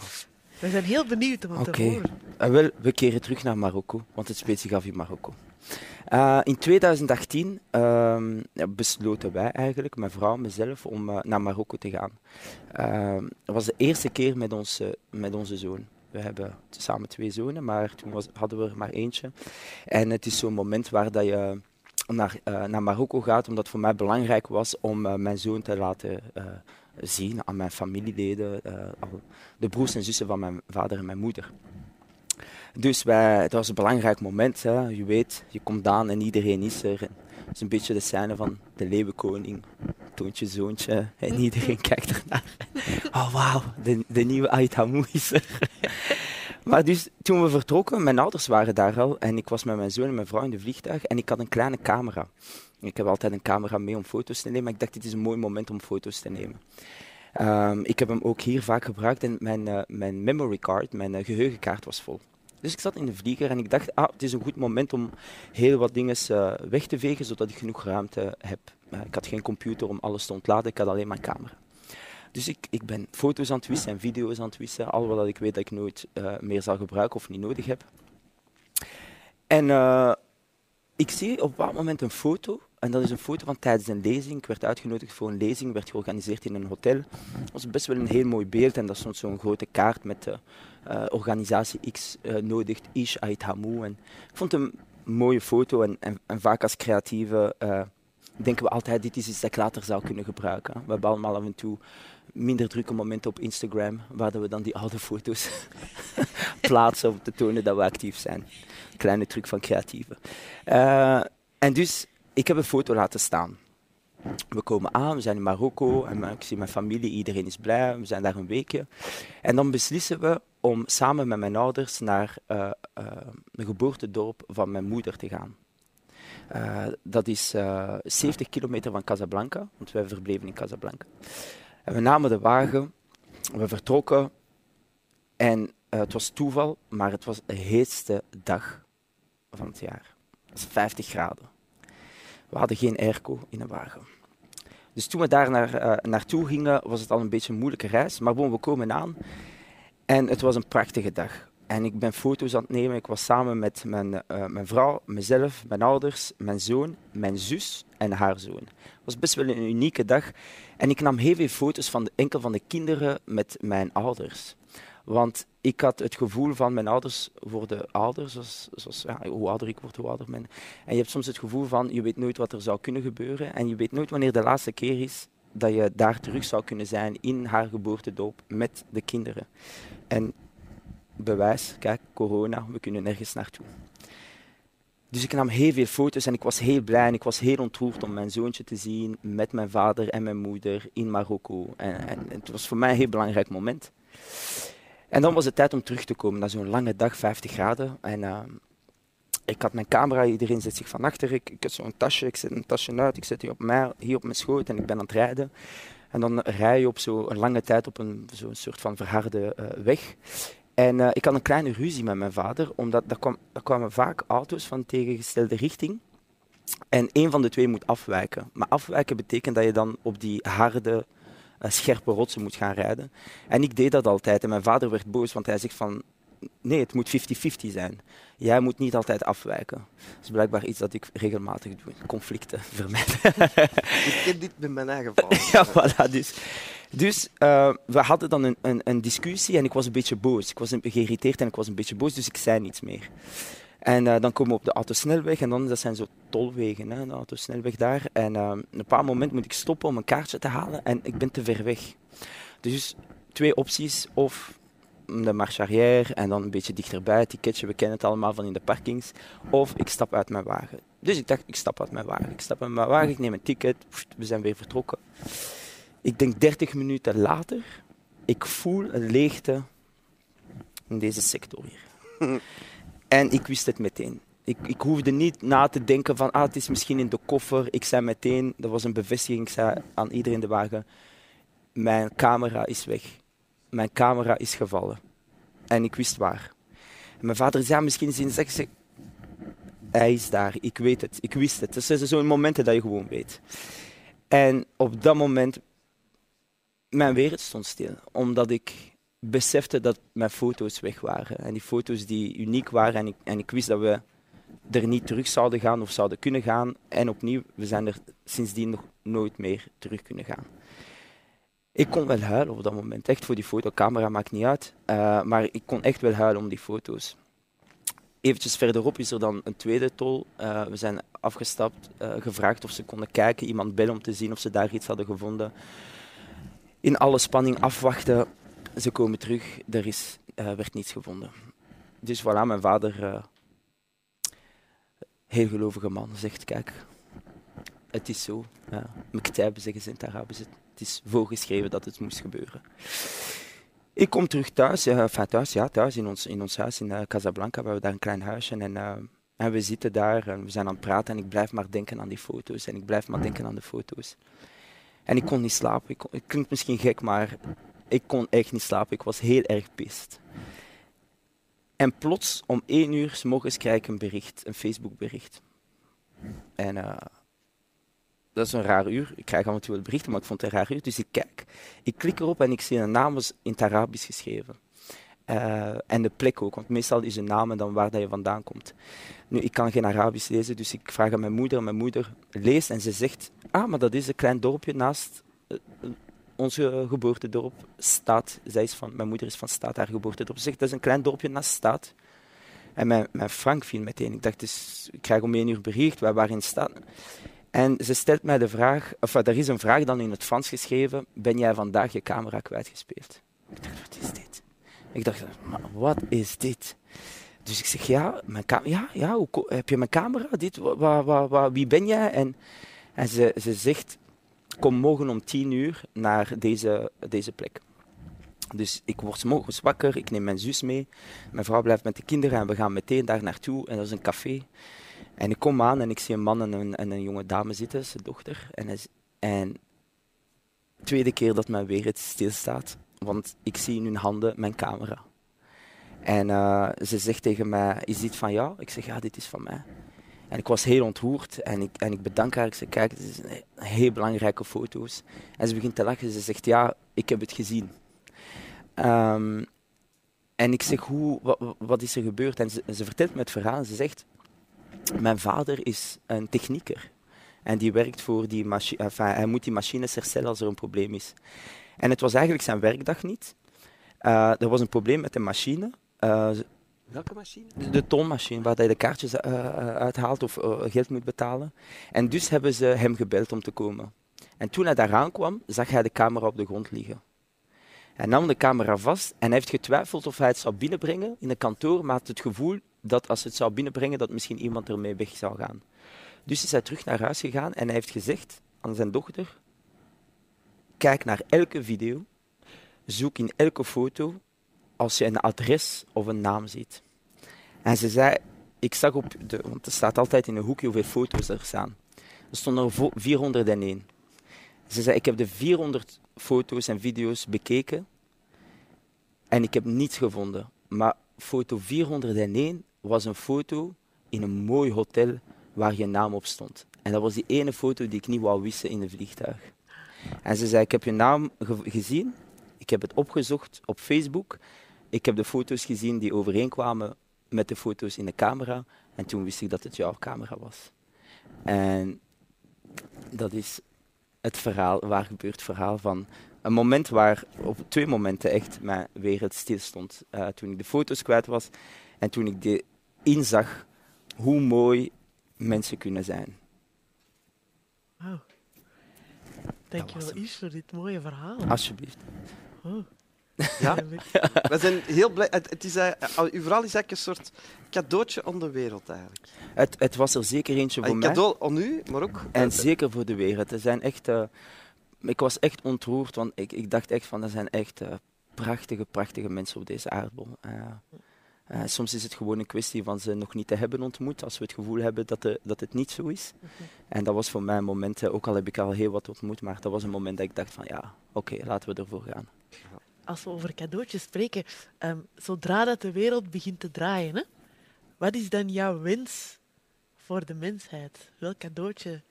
We zijn heel benieuwd om het te horen. Uh, wel, we keren terug naar Marokko, want het speelt zich af in Marokko. Uh, in 2018 ehm, besloten wij eigenlijk, mijn vrouw en mezelf, om uh, naar Marokko te gaan. Ehm, dat was de eerste keer met, ons, eh, met onze zoon. We hebben samen twee zonen, maar toen was, hadden we er maar eentje. En het is zo'n moment waar dat je naar, eh, naar Marokko gaat, omdat het voor mij belangrijk was om eh, mijn zoon te laten eh, zien aan mijn familieleden, eh, de broers en zussen van mijn vader en mijn moeder. Dus wij, het was een belangrijk moment. Hè. Je weet, je komt aan en iedereen is er. Het is een beetje de scène van de leeuwenkoning. Toontje, zoontje. En iedereen kijkt ernaar. [LAUGHS] Oh, wauw, de, de nieuwe Ait Hamou is er. Maar dus toen we vertrokken, mijn ouders waren daar al. En ik was met mijn zoon en mijn vrouw in de vliegtuig. En ik had een kleine camera. Ik heb altijd een camera mee om foto's te nemen. Maar ik dacht, dit is een mooi moment om foto's te nemen. Um, ik heb hem ook hier vaak gebruikt. En mijn, uh, mijn memory card, mijn uh, geheugenkaart was vol. Dus ik zat in de vlieger en ik dacht, ah, het is een goed moment om heel wat dingen uh, weg te vegen, zodat ik genoeg ruimte heb. Ik had geen computer om alles te ontladen, ik had alleen mijn camera. Dus ik, ik ben foto's aan het wissen en video's aan het wissen, al wat ik weet dat ik nooit uh, meer zal gebruiken of niet nodig heb. En uh, ik zie op dat moment een foto, en dat is een foto van tijdens een lezing. Ik werd uitgenodigd voor een lezing, werd georganiseerd in een hotel. Dat was best wel een heel mooi beeld en daar stond zo'n grote kaart met uh, organisatie X nodigt Ish Ait Hamou. En ik vond het een mooie foto en, en, en vaak als creatieve denken we altijd, dit is iets dat ik later zou kunnen gebruiken. We hebben allemaal af en toe minder drukke momenten op Instagram, waar we dan die oude foto's [LAUGHS] plaatsen om te tonen dat we actief zijn. Kleine truc van creatieven. Uh, en dus, ik heb een foto laten staan. We komen aan, we zijn in Marokko en ik zie mijn familie, iedereen is blij, we zijn daar een weekje. En dan beslissen we om samen met mijn ouders naar uh, uh, geboortedorp van mijn moeder te gaan. Dat is 70 kilometer van Casablanca, want wij verbleven in Casablanca. En we namen de wagen, we vertrokken en het was toeval, maar het was de heetste dag van het jaar. Het was 50 graden. We hadden geen airco in de wagen. Dus toen we daar naar, uh, naartoe gingen, was het al een beetje een moeilijke reis. Maar bon, we komen aan en het was een prachtige dag. En ik ben foto's aan het nemen. Ik was samen met mijn, uh, mijn vrouw, mezelf, mijn ouders, mijn zoon, mijn zus en haar zoon. Het was best wel een unieke dag. En ik nam heel veel foto's van de, enkel van de kinderen met mijn ouders. Want ik had het gevoel van mijn ouders worden ouder, zoals, zoals ja, hoe ouder ik word, hoe ouder men. En je hebt soms het gevoel van, je weet nooit wat er zou kunnen gebeuren en je weet nooit wanneer de laatste keer is dat je daar terug zou kunnen zijn in haar geboortedoop met de kinderen. En bewijs, kijk, corona, we kunnen nergens naartoe. Dus ik nam heel veel foto's en ik was heel blij en ik was heel ontroerd om mijn zoontje te zien met mijn vader en mijn moeder in Marokko. En, en het was voor mij een heel belangrijk moment. En dan was het tijd om terug te komen na zo'n lange dag, 50 graden. En uh, ik had mijn camera, iedereen zet zich van achter. Ik, ik heb zo'n tasje, ik zet een tasje uit, ik zet die op mij, hier op mijn schoot en ik ben aan het rijden. En dan rij je op zo'n lange tijd op een zo'n soort van verharde uh, weg. En uh, ik had een kleine ruzie met mijn vader, omdat er, kwam, kwamen vaak auto's van tegengestelde richting. En één van de twee moet afwijken. Maar afwijken betekent dat je dan op die harde, uh, scherpe rotsen moet gaan rijden. En ik deed dat altijd. En mijn vader werd boos, want hij zegt van... Nee, het moet 50-50 zijn. Jij moet niet altijd afwijken. Dat is blijkbaar iets dat ik regelmatig doe. Conflicten [LAUGHS] vermijden. ik ken dit met mijn eigen [LAUGHS] val. ja, voilà. Dus, dus uh, we hadden dan een, een, een, discussie en ik was een beetje boos. Ik was een, geïrriteerd en ik was een beetje boos, dus ik zei niets meer. En uh, dan komen we op de autosnelweg en dan, dat zijn zo tolwegen, hè, de autosnelweg daar. En uh, een paar moment moet ik stoppen om een kaartje te halen en ik ben te ver weg. Dus twee opties, of de marche arrière en dan een beetje dichterbij, het ticketje, we kennen het allemaal van in de parkings. Of ik stap uit mijn wagen. Dus ik dacht, ik stap uit mijn wagen. Ik stap uit mijn wagen, ik neem een ticket, we zijn weer vertrokken. Ik denk 30 minuten later, ik voel een leegte in deze sector hier. [LAUGHS] en ik wist het meteen. Ik, ik hoefde niet na te denken van, ah, het is misschien in de koffer. Ik zei meteen, dat was een bevestiging, ik zei aan iedereen in de wagen, mijn camera is weg. Mijn camera is gevallen. En ik wist waar. Mijn vader zei, misschien is het in hij is daar, ik weet het, ik wist het. Het zijn zo'n momenten dat je gewoon weet. En op dat moment, mijn wereld stond stil, omdat ik besefte dat mijn foto's weg waren. En die foto's die uniek waren en ik, en ik wist dat we er niet terug zouden gaan of zouden kunnen gaan. En opnieuw, we zijn er sindsdien nog nooit meer terug kunnen gaan. Ik kon wel huilen op dat moment. Echt voor die fotocamera maakt niet uit. Uh, maar ik kon echt wel huilen om die foto's. Eventjes verderop is er dan een tweede tol. Uh, we zijn afgestapt, uh, gevraagd of ze konden kijken, iemand bellen om te zien of ze daar iets hadden gevonden. In alle spanning afwachten. Ze komen terug, er is, werd niets gevonden. Dus voilà, mijn vader, heel gelovige man, zegt: Kijk, het is zo. Ja. Zeggen ze in het Arabisch. Het is voorgeschreven dat het moest gebeuren. Ik kom terug thuis, uh, thuis, ja, thuis in ons, in ons huis in uh, Casablanca. We hebben daar een klein huisje en, uh, en we zitten daar en we zijn aan het praten en ik blijf maar denken aan die foto's en ik blijf maar denken aan de foto's. En ik kon niet slapen. Ik het klinkt misschien gek, maar ik kon echt niet slapen. Ik was heel erg pist. En plots om één uur s morgens krijg ik een bericht, een Facebook bericht. En dat is een raar uur. Ik krijg af en toe wel berichten, maar ik vond het een raar uur. Dus ik kijk, ik klik erop en ik zie een naam in het Arabisch geschreven. Uh, en de plek ook, want meestal is een naam dan waar dat je vandaan komt. Nu, ik kan geen Arabisch lezen, dus ik vraag aan mijn moeder. En mijn moeder leest en ze zegt: Ah, maar dat is een klein dorpje naast uh, onze geboortedorp, Staat. Zij is van, mijn moeder is van Staat, haar geboortedorp. Ze zegt: Dat is een klein dorpje naast Staat. En mijn, mijn Frank viel meteen. Ik dacht, dus, ik krijg om één uur bericht, wij in Staat. En ze stelt mij de vraag, of er is een vraag dan in het Frans geschreven, ben jij vandaag je camera kwijtgespeeld? Ik dacht, wat is dit? Ik dacht, wat is dit? Dus ik zeg, ja, mijn ja, ja hoe, heb je mijn camera? Dit, wie ben jij? En, en ze, ze zegt, kom morgen om tien uur naar deze, deze plek. Dus ik word morgens wakker, ik neem mijn zus mee. Mijn vrouw blijft met de kinderen en we gaan meteen daar naartoe. En dat is een café. En ik kom aan en ik zie een man en een, en een jonge dame zitten, zijn dochter. En, en de tweede keer dat mijn wereld stilstaat, want ik zie in hun handen mijn camera. En uh, ze zegt tegen mij, is dit van jou? Ik zeg, ja, dit is van mij. En ik was heel ontroerd en ik, en ik bedank haar. Ik zeg, kijk, het is een heel belangrijke foto's. En ze begint te lachen. Ze zegt, ja, ik heb het gezien. Um, en ik zeg, hoe, wat, wat, is er gebeurd? En ze, ze vertelt me het verhaal. Ze zegt, mijn vader is een technieker. En die werkt voor die machine. Enfin, hij moet die machines herstellen als er een probleem is. En het was eigenlijk zijn werkdag niet. Uh, er was een probleem met de machine. Uh, Welke machine? De toonmachine, waar je de kaartjes uh, uithaalt of geld moet betalen. En dus hebben ze hem gebeld om te komen. En toen hij daar aankwam, zag hij de camera op de grond liggen. Hij nam de camera vast en hij heeft getwijfeld of hij het zou binnenbrengen in een kantoor, maar had het gevoel dat als het zou binnenbrengen, dat misschien iemand ermee weg zou gaan. Dus is hij terug naar huis gegaan en hij heeft gezegd aan zijn dochter: Kijk naar elke video, zoek in elke foto als je een adres of een naam ziet. En ze zei: Ik zag op de, want er staat altijd in een hoekje hoeveel foto's er staan. Er stonden er 401. Ze zei: Ik heb de 400 foto's en video's bekeken en ik heb niets gevonden. Maar foto 401 was een foto in een mooi hotel waar je naam op stond. En dat was die ene foto die ik niet wou wissen in een vliegtuig. En ze zei, ik heb je naam gezien, ik heb het opgezocht op Facebook, ik heb de foto's gezien die overeenkwamen met de foto's in de camera, en toen wist ik dat het jouw camera was. En dat is het verhaal, waar gebeurt verhaal van een moment waar, op twee momenten echt mijn wereld stilstond. Uh, toen ik de foto's kwijt was en toen ik de inzag hoe mooi mensen kunnen zijn. Wauw. Dankjewel, Is, voor dit mooie verhaal. Alsjeblieft. Oh. Ja, [LAUGHS] we zijn heel blij. Het, het is, uh, uw verhaal is eigenlijk een soort cadeautje om de wereld. Eigenlijk. Het, het was er zeker eentje voor een mij. Een cadeau om u, maar ook... En zeker voor de wereld. Er zijn echt, uh, ik was echt ontroerd, want ik, ik dacht echt van, er zijn echt uh, prachtige, prachtige mensen op deze aardbol. Uh, soms is het gewoon een kwestie van ze nog niet te hebben ontmoet, als we het gevoel hebben dat, de, dat het niet zo is. Okay. En dat was voor mij een moment, ook al heb ik al heel wat ontmoet, maar dat was een moment dat ik dacht van ja, oké, okay, laten we ervoor gaan. Als we over cadeautjes spreken, um, zodra dat de wereld begint te draaien, hè, wat is dan jouw wens voor de mensheid? Welk cadeautje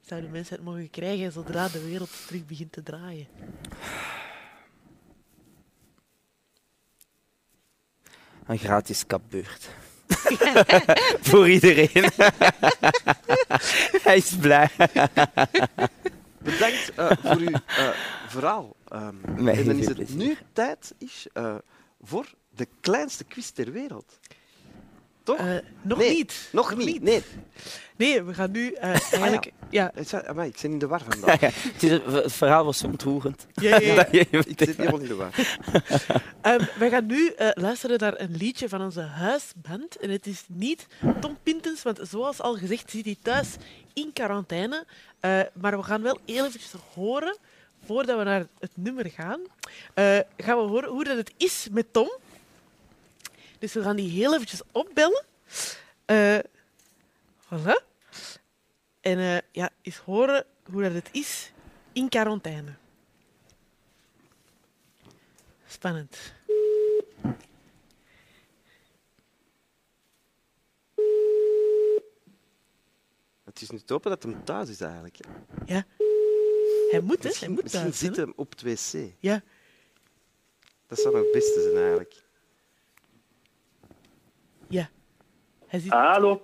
zou de mensheid mogen krijgen zodra de wereld terug begint te draaien? Een gratis kapbeurt. [LAUGHS] Voor iedereen. Hij is blij. Bedankt eh, voor uw eh, verhaal. Ehm, en dan is het nu tijd is, eh, voor de kleinste quiz ter wereld. Toch? Eh, nog Nee, niet. Nog niet. Nee. Nee, we gaan nu eh, [LAUGHS] eigenlijk... ja. Ik zei- amai, ik ben in de war [LAUGHS] vandaag. Het, is- het verhaal was ontroerend. Ja, ja, ja. [LAUGHS] Ik zit helemaal in de war. Ehm, we gaan nu eh, luisteren naar een liedje van onze huisband. En het is niet Tom Pintens, want zoals al gezegd zit hij thuis in quarantaine. Eh, maar we gaan wel heel eventjes horen, voordat we naar het nummer gaan, eh, gaan we horen hoe dat het is met Tom. Dus we gaan die heel eventjes opbellen. Eh voilà. En eh, ja, eens horen hoe dat het is in quarantaine. Spannend. Het is nu te hopen dat hem thuis is eigenlijk. hè. Ja. Hij moet, hè? Hij moet misschien thuis zit hem op het wc. Ja. Dat zou nog het beste zijn eigenlijk. Ja. Hij zit... Hallo,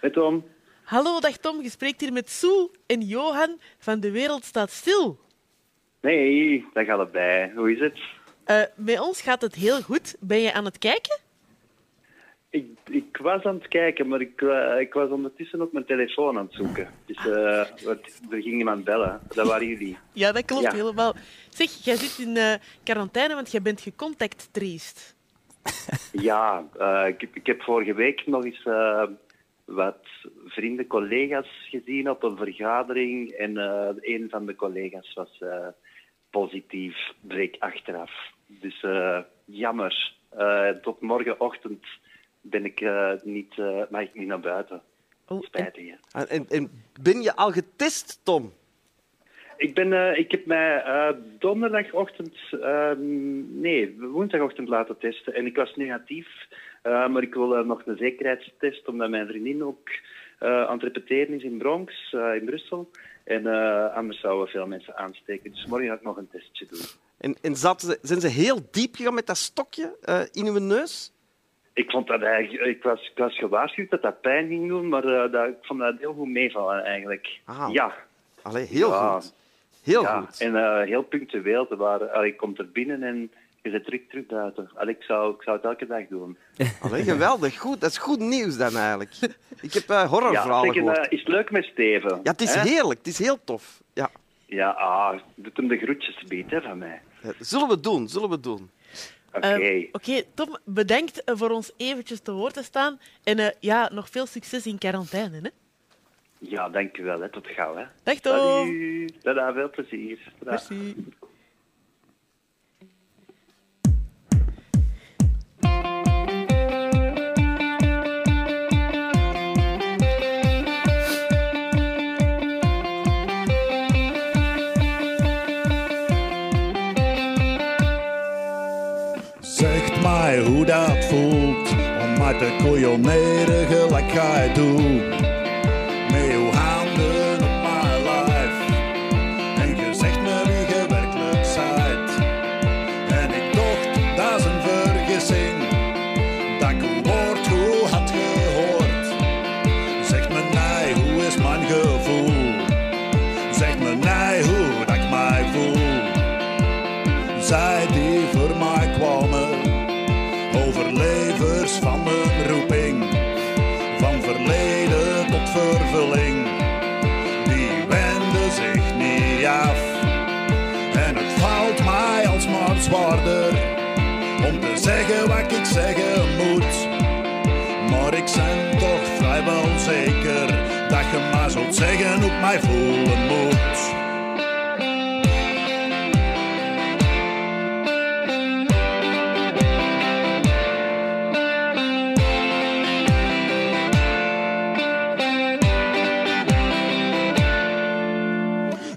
met Tom. Hallo, dag Tom. Je spreekt hier met Sue en Johan van De Wereld Staat Stil. Nee, dat gaat erbij. Hoe is het? Eh bij ons gaat het heel goed. Ben je aan het kijken? Ik, ik was aan het kijken, maar ik, eh, ik was ondertussen op mijn telefoon aan het zoeken. Dus eh, wat- er ging iemand bellen. Dat waren jullie. Ja, dat klopt Ja. helemaal. Zeg, jij zit in eh, quarantaine, want jij bent gecontact traced. [LAUGHS] Ja, eh, ik, heb- ik heb vorige week nog eens eh, wat vrienden, collega's gezien op een vergadering. En eh, een van de collega's was positief, bleek achteraf. Dus jammer. Tot morgenochtend ben ik, niet, mag ik niet naar buiten. Oh, Spijtig. hè. En, en, en ben je al getest, Tom? Ik, ben, eh, ik heb mij eh, donderdagochtend, ehm, nee, woensdagochtend laten testen en ik was negatief. Eh, maar ik wil eh, nog een zekerheidstest, omdat mijn vriendin ook aan het repeteren is in Bronx, in Brussel. En anders zouden veel mensen aansteken. Dus morgen ga ik nog een testje doen. En, en zaten ze, zijn ze heel diep gegaan met dat stokje in uw neus? Ik, vond dat eigenlijk, ik, was, ik was gewaarschuwd dat dat pijn ging doen, maar eh, dat, ik vond dat heel goed meevallen eigenlijk. Ah. Ja, Allee, heel Ja. goed. Heel ja. goed. en eh, heel punctueel. Er waren, allee, ik kom er binnen en je zit terug, terug buiten. Allee, ik, zou, ik zou het elke dag doen. [LAUGHS] Allee, geweldig. Goed. Dat is goed nieuws dan eigenlijk. Ik heb eh, Ja, horrorverhalen gehoord. eh, is het leuk met Steven? Ja, het is hè? heerlijk. Het is heel tof. Ja. Ja, ah, doet hem de groetjes beet, hè, van mij. Zullen we doen, zullen we doen. Oké. Ehm, Oké, Tom, bedankt voor ons eventjes te woord te staan. En eh, ja, nog veel succes in quarantaine. Hè? Ja, dankjewel. Hè. Tot gauw. Hè. Dag Tom. Salut. Tada, veel plezier. Tada. Merci. Zegt mij hoe dat voelt om uit te koeioneren gelijk jij doet. Met zeggen wat ik zeggen moet. Maar ik ben toch vrijwel zeker dat je maar zult zeggen hoe ik mij voelen moet.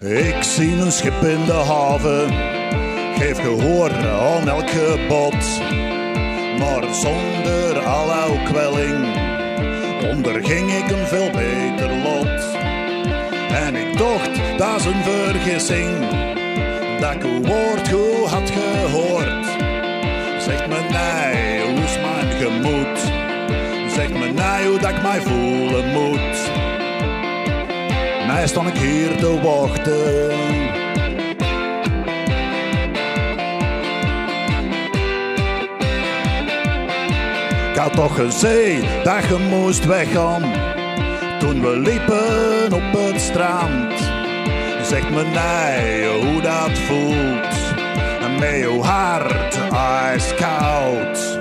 Ik zie een schip in de haven, geef gehoor aan elk gebod. Maar zonder allouw kwelling onderging ik een veel beter lot. En ik dacht, dat is een vergissing, dat ik uw woord goed had gehoord. Zeg me nee, hoe is mijn gemoed? Zeg me nee, hoe dat ik mij voelen moet. Nee, stond ik hier te wachten. Ik had toch gezegd dat je moest weggaan. Toen we liepen op het strand. Zeg me nee, hoe dat voelt. En met uw hart ijskoud. Dankjewel,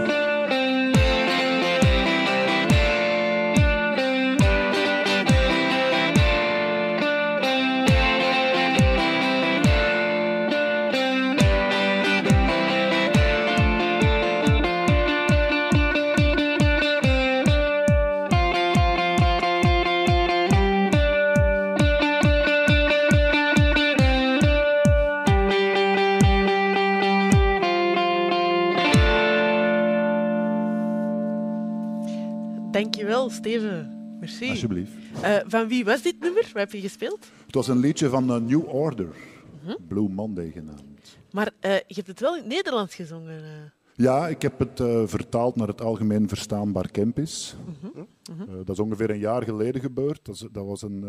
van wie was dit nummer? Wat heb je gespeeld? Het was een liedje van eh, New Order. Mhm. Blue Monday genaamd. Maar eh, je hebt het wel in het Nederlands gezongen. eh. Ja, ik heb het vertaald naar het algemeen verstaanbaar Kempis. Eh, dat is ongeveer een jaar geleden gebeurd. Dat, is- dat was een,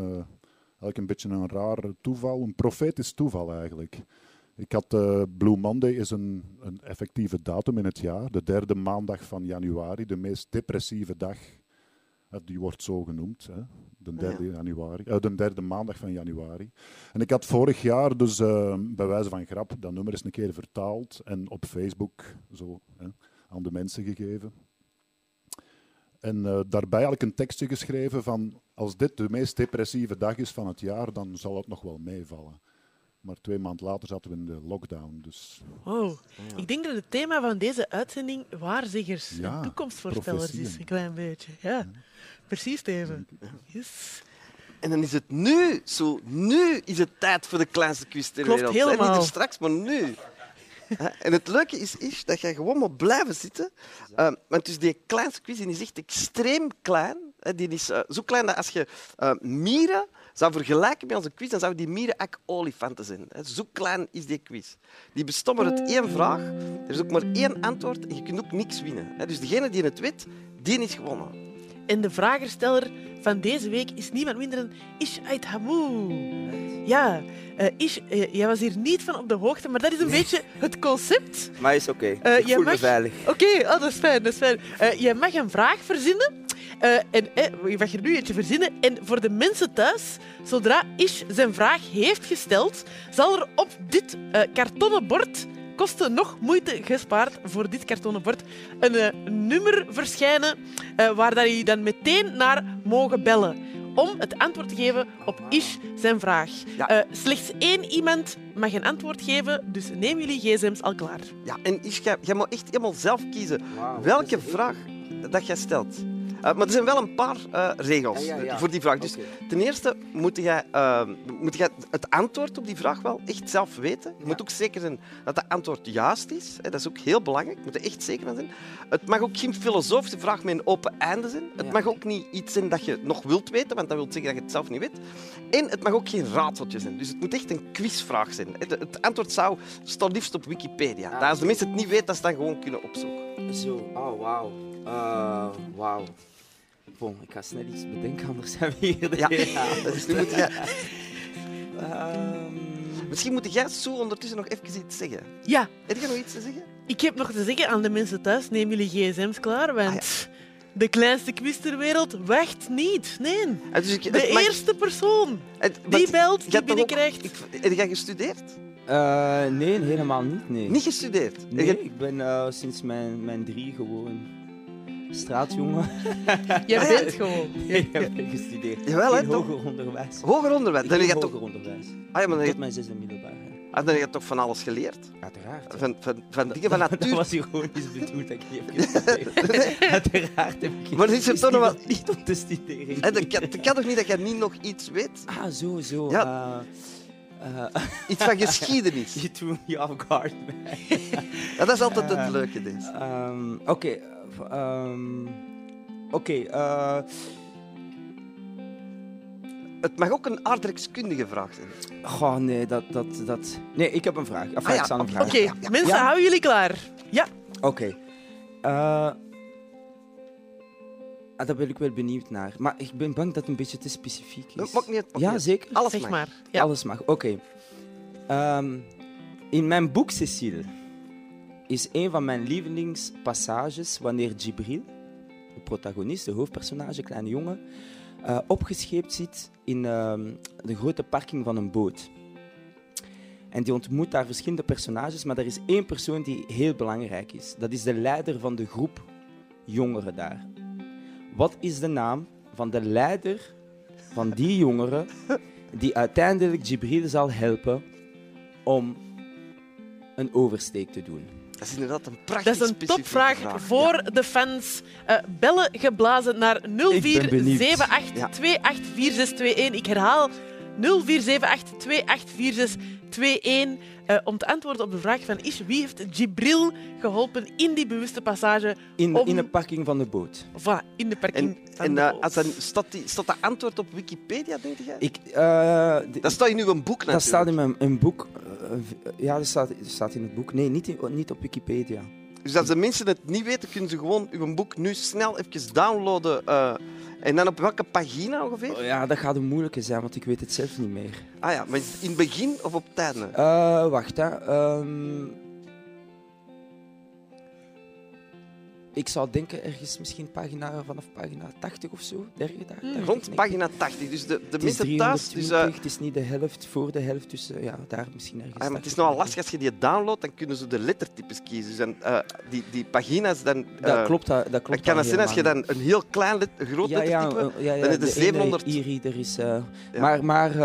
eigenlijk een beetje een raar toeval, een profetisch toeval eigenlijk. Ik had Blue Monday is een, een effectieve datum in het jaar, de derde maandag van januari, de meest depressieve dag. Die wordt zo genoemd, hè? De, derde januari, eh, de derde maandag van januari. En ik had vorig jaar dus eh, bij wijze van grap dat nummer eens een keer vertaald en op Facebook zo, hè, aan de mensen gegeven. En eh, daarbij eigenlijk een tekstje geschreven van als dit de meest depressieve dag is van het jaar, dan zal het nog wel meevallen. Maar twee maanden later zaten we in de lockdown, dus Oh, ik denk dat het thema van deze uitzending waarzeggers Ja, en toekomstvoorspellers is. Een klein beetje. Ja, precies, Steven. Yes. En dan is het nu zo. Nu is het tijd voor de kleinste quiz ter Klopt, wereld. helemaal. Niet er straks, maar nu. En het leuke is, is dat je gewoon moet blijven zitten. Eh, want dus die kleinste quiz die is echt extreem klein. Die is eh, zo klein dat als je eh, mieren zou vergelijken met onze quiz, dan zouden die mieren eigenlijk olifanten zijn. Zo klein is die quiz. Die bestaat maar uit één vraag. Er is ook maar één antwoord en je kunt ook niks winnen. Dus degene die het weet, die is gewonnen. En de vragersteller van deze week is niemand minder dan Ish Ait Hamou. Ja, eh, Ish, eh, jij was hier niet van op de hoogte, maar dat is een beetje het concept. Maar is oké. Eh, ik me mag- veilig. Oké, oh, dat is fijn. Dat is fijn. Jij mag een vraag verzinnen. en je mag er nu eentje verzinnen. En voor de mensen thuis, zodra Ish zijn vraag heeft gesteld, zal er op dit kartonnen bord, kosten nog moeite gespaard voor dit kartonnen bord, een eh, nummer verschijnen eh, waar dat je dan meteen naar mogen bellen. Om het antwoord te geven op Ish zijn vraag. Ja. Eh, slechts één iemand mag een antwoord geven, dus neem jullie gsm's al klaar. Ja, en Ish, jij, jij moet echt helemaal zelf kiezen welke vraag dat jij stelt. Eh, maar er zijn wel een paar eh, regels Ah, ja, ja. voor die vraag. Dus ten eerste moet jij, eh, moet jij het antwoord op die vraag wel echt zelf weten. Je moet ook zeker zijn dat het antwoord juist is. Dat is ook heel belangrijk. Je moet er echt zeker van zijn. Het mag ook geen filosofische vraag met een open einde zijn. Het mag ook niet iets zijn dat je nog wilt weten, want dat wil zeggen dat je het zelf niet weet. En het mag ook geen raadseltje zijn. Dus het moet echt een quizvraag zijn. Het, antwoord zou staan liefst op Wikipedia. Ah, als de mensen het niet weten, dat ze dat gewoon kunnen opzoeken. Zo, oh wauw. Wauw. Bon, ik ga snel iets bedenken, anders zijn we hier de Ja. hele avond. Dus nu moet jij, Ehm, misschien moet jij zo ondertussen nog even iets zeggen. Ja, Heb je nog iets te zeggen? Ik heb nog te zeggen aan de mensen thuis, neem jullie gsm's klaar, want Ah, de kleinste quiz ter wereld wacht niet. Nee, Eh, Dus ik, de mag- eerste persoon het- die belt, je die ook- binnenkrijgt. ik- Heb jij gestudeerd? eh, nee, helemaal niet. Nee, Niet gestudeerd? Nee ik ben eh, sinds mijn, mijn drie gewoon straatjongen. [LAUGHS] [LAUGHS] Ja. bent gewoon. [LAUGHS] Nee, ik heb niet gestudeerd. Jawel, hè, hoger onderwijs. Hoger onderwijs. Dan heb je toch, onderwijs. ah, ja, maar dan heb Tot je, mijn zesde middelbaar. ah, dan heb je toch van alles geleerd? Uiteraard. Van, van, van dingen van Dat natuur. was ironisch bedoeld dat ik niet heb gestudeerd. Uiteraard heb ik Maar is er is toch nog om- Niet om te studeren. Dat kan, dat kan toch niet dat jij niet nog iets weet? Ah, zo, zo. Ja. eh, eh, Iets van geschiedenis. je threw me off guard, man. Ja, dat is altijd het Eh, leuke, deze. Ehm, Oké. Ehm, Oké. eh, het mag ook een aardrijkskundige vraag zijn. Goh, nee, dat, dat, dat... Nee, ik heb een vraag. Enfin, Ah ja, ik zal een oké. vraag. Oké, Ja, ja. mensen, Ja? houden jullie klaar? Ja. Oké. Eh, ah, daar ben ik wel benieuwd naar. Maar ik ben bang dat het een beetje te specifiek is. Dat maakt niet ja, niet zeker. Alles zeg mag. maar. Ja. Alles mag. Oké. Ehm, in mijn boek Cecile is een van mijn lievelingspassages wanneer Jibril, de protagonist, de hoofdpersonage, kleine jongen, eh, opgescheept zit in ehm, de grote parking van een boot. En die ontmoet daar verschillende personages, maar er is één persoon die heel belangrijk is. Dat is de leider van de groep jongeren daar. Wat is de naam van de leider van die [LAUGHS] jongeren die uiteindelijk Jibril zal helpen om een oversteek te doen? Dat is inderdaad een prachtig Dat is een topvraag vraag. voor de fans. Eh, bellen geblazen naar benieuwd. 0478284621. Ik herhaal 0478284621. Eh, om te antwoorden op de vraag van Ish, wie heeft Jibril geholpen in die bewuste passage? In, Om- in een parking van de boot. Voilà, in de parking En, van en de boot. als dan, staat, die, staat dat antwoord op Wikipedia, denk jij? Ik, eh, d- Dat staat in uw boek natuurlijk. dat staat in mijn een boek. eh, ja, dat staat, dat staat in het boek. Nee, niet, in- niet op Wikipedia. Dus als de mensen het niet weten, kunnen ze gewoon uw boek nu snel even downloaden. En dan op welke pagina ongeveer? Oh, ja, dat gaat een moeilijke zijn, want ik weet het zelf niet meer. Ah ja, maar in het begin of op het einde? Eh, wacht, hè. Ehm, ik zou denken ergens misschien pagina, vanaf pagina 80 of zo. Dergelijke, daar, daar Rond pagina 80. Dus de, de thuis... Dus, 320, eh, het is niet de helft, voor de helft, dus eh, ja, daar misschien ergens. ah, maar het is 80. nogal lastig als je die downloadt, dan kunnen ze de lettertypes kiezen. Dus dan, eh, die, die pagina's dan... Dat klopt, dat, dat klopt. Kan het zijn als je dan een heel klein, let, een groot ja, lettertype... eh, ja, ja, dan is de de 700. ene e-reader is... maar, maar,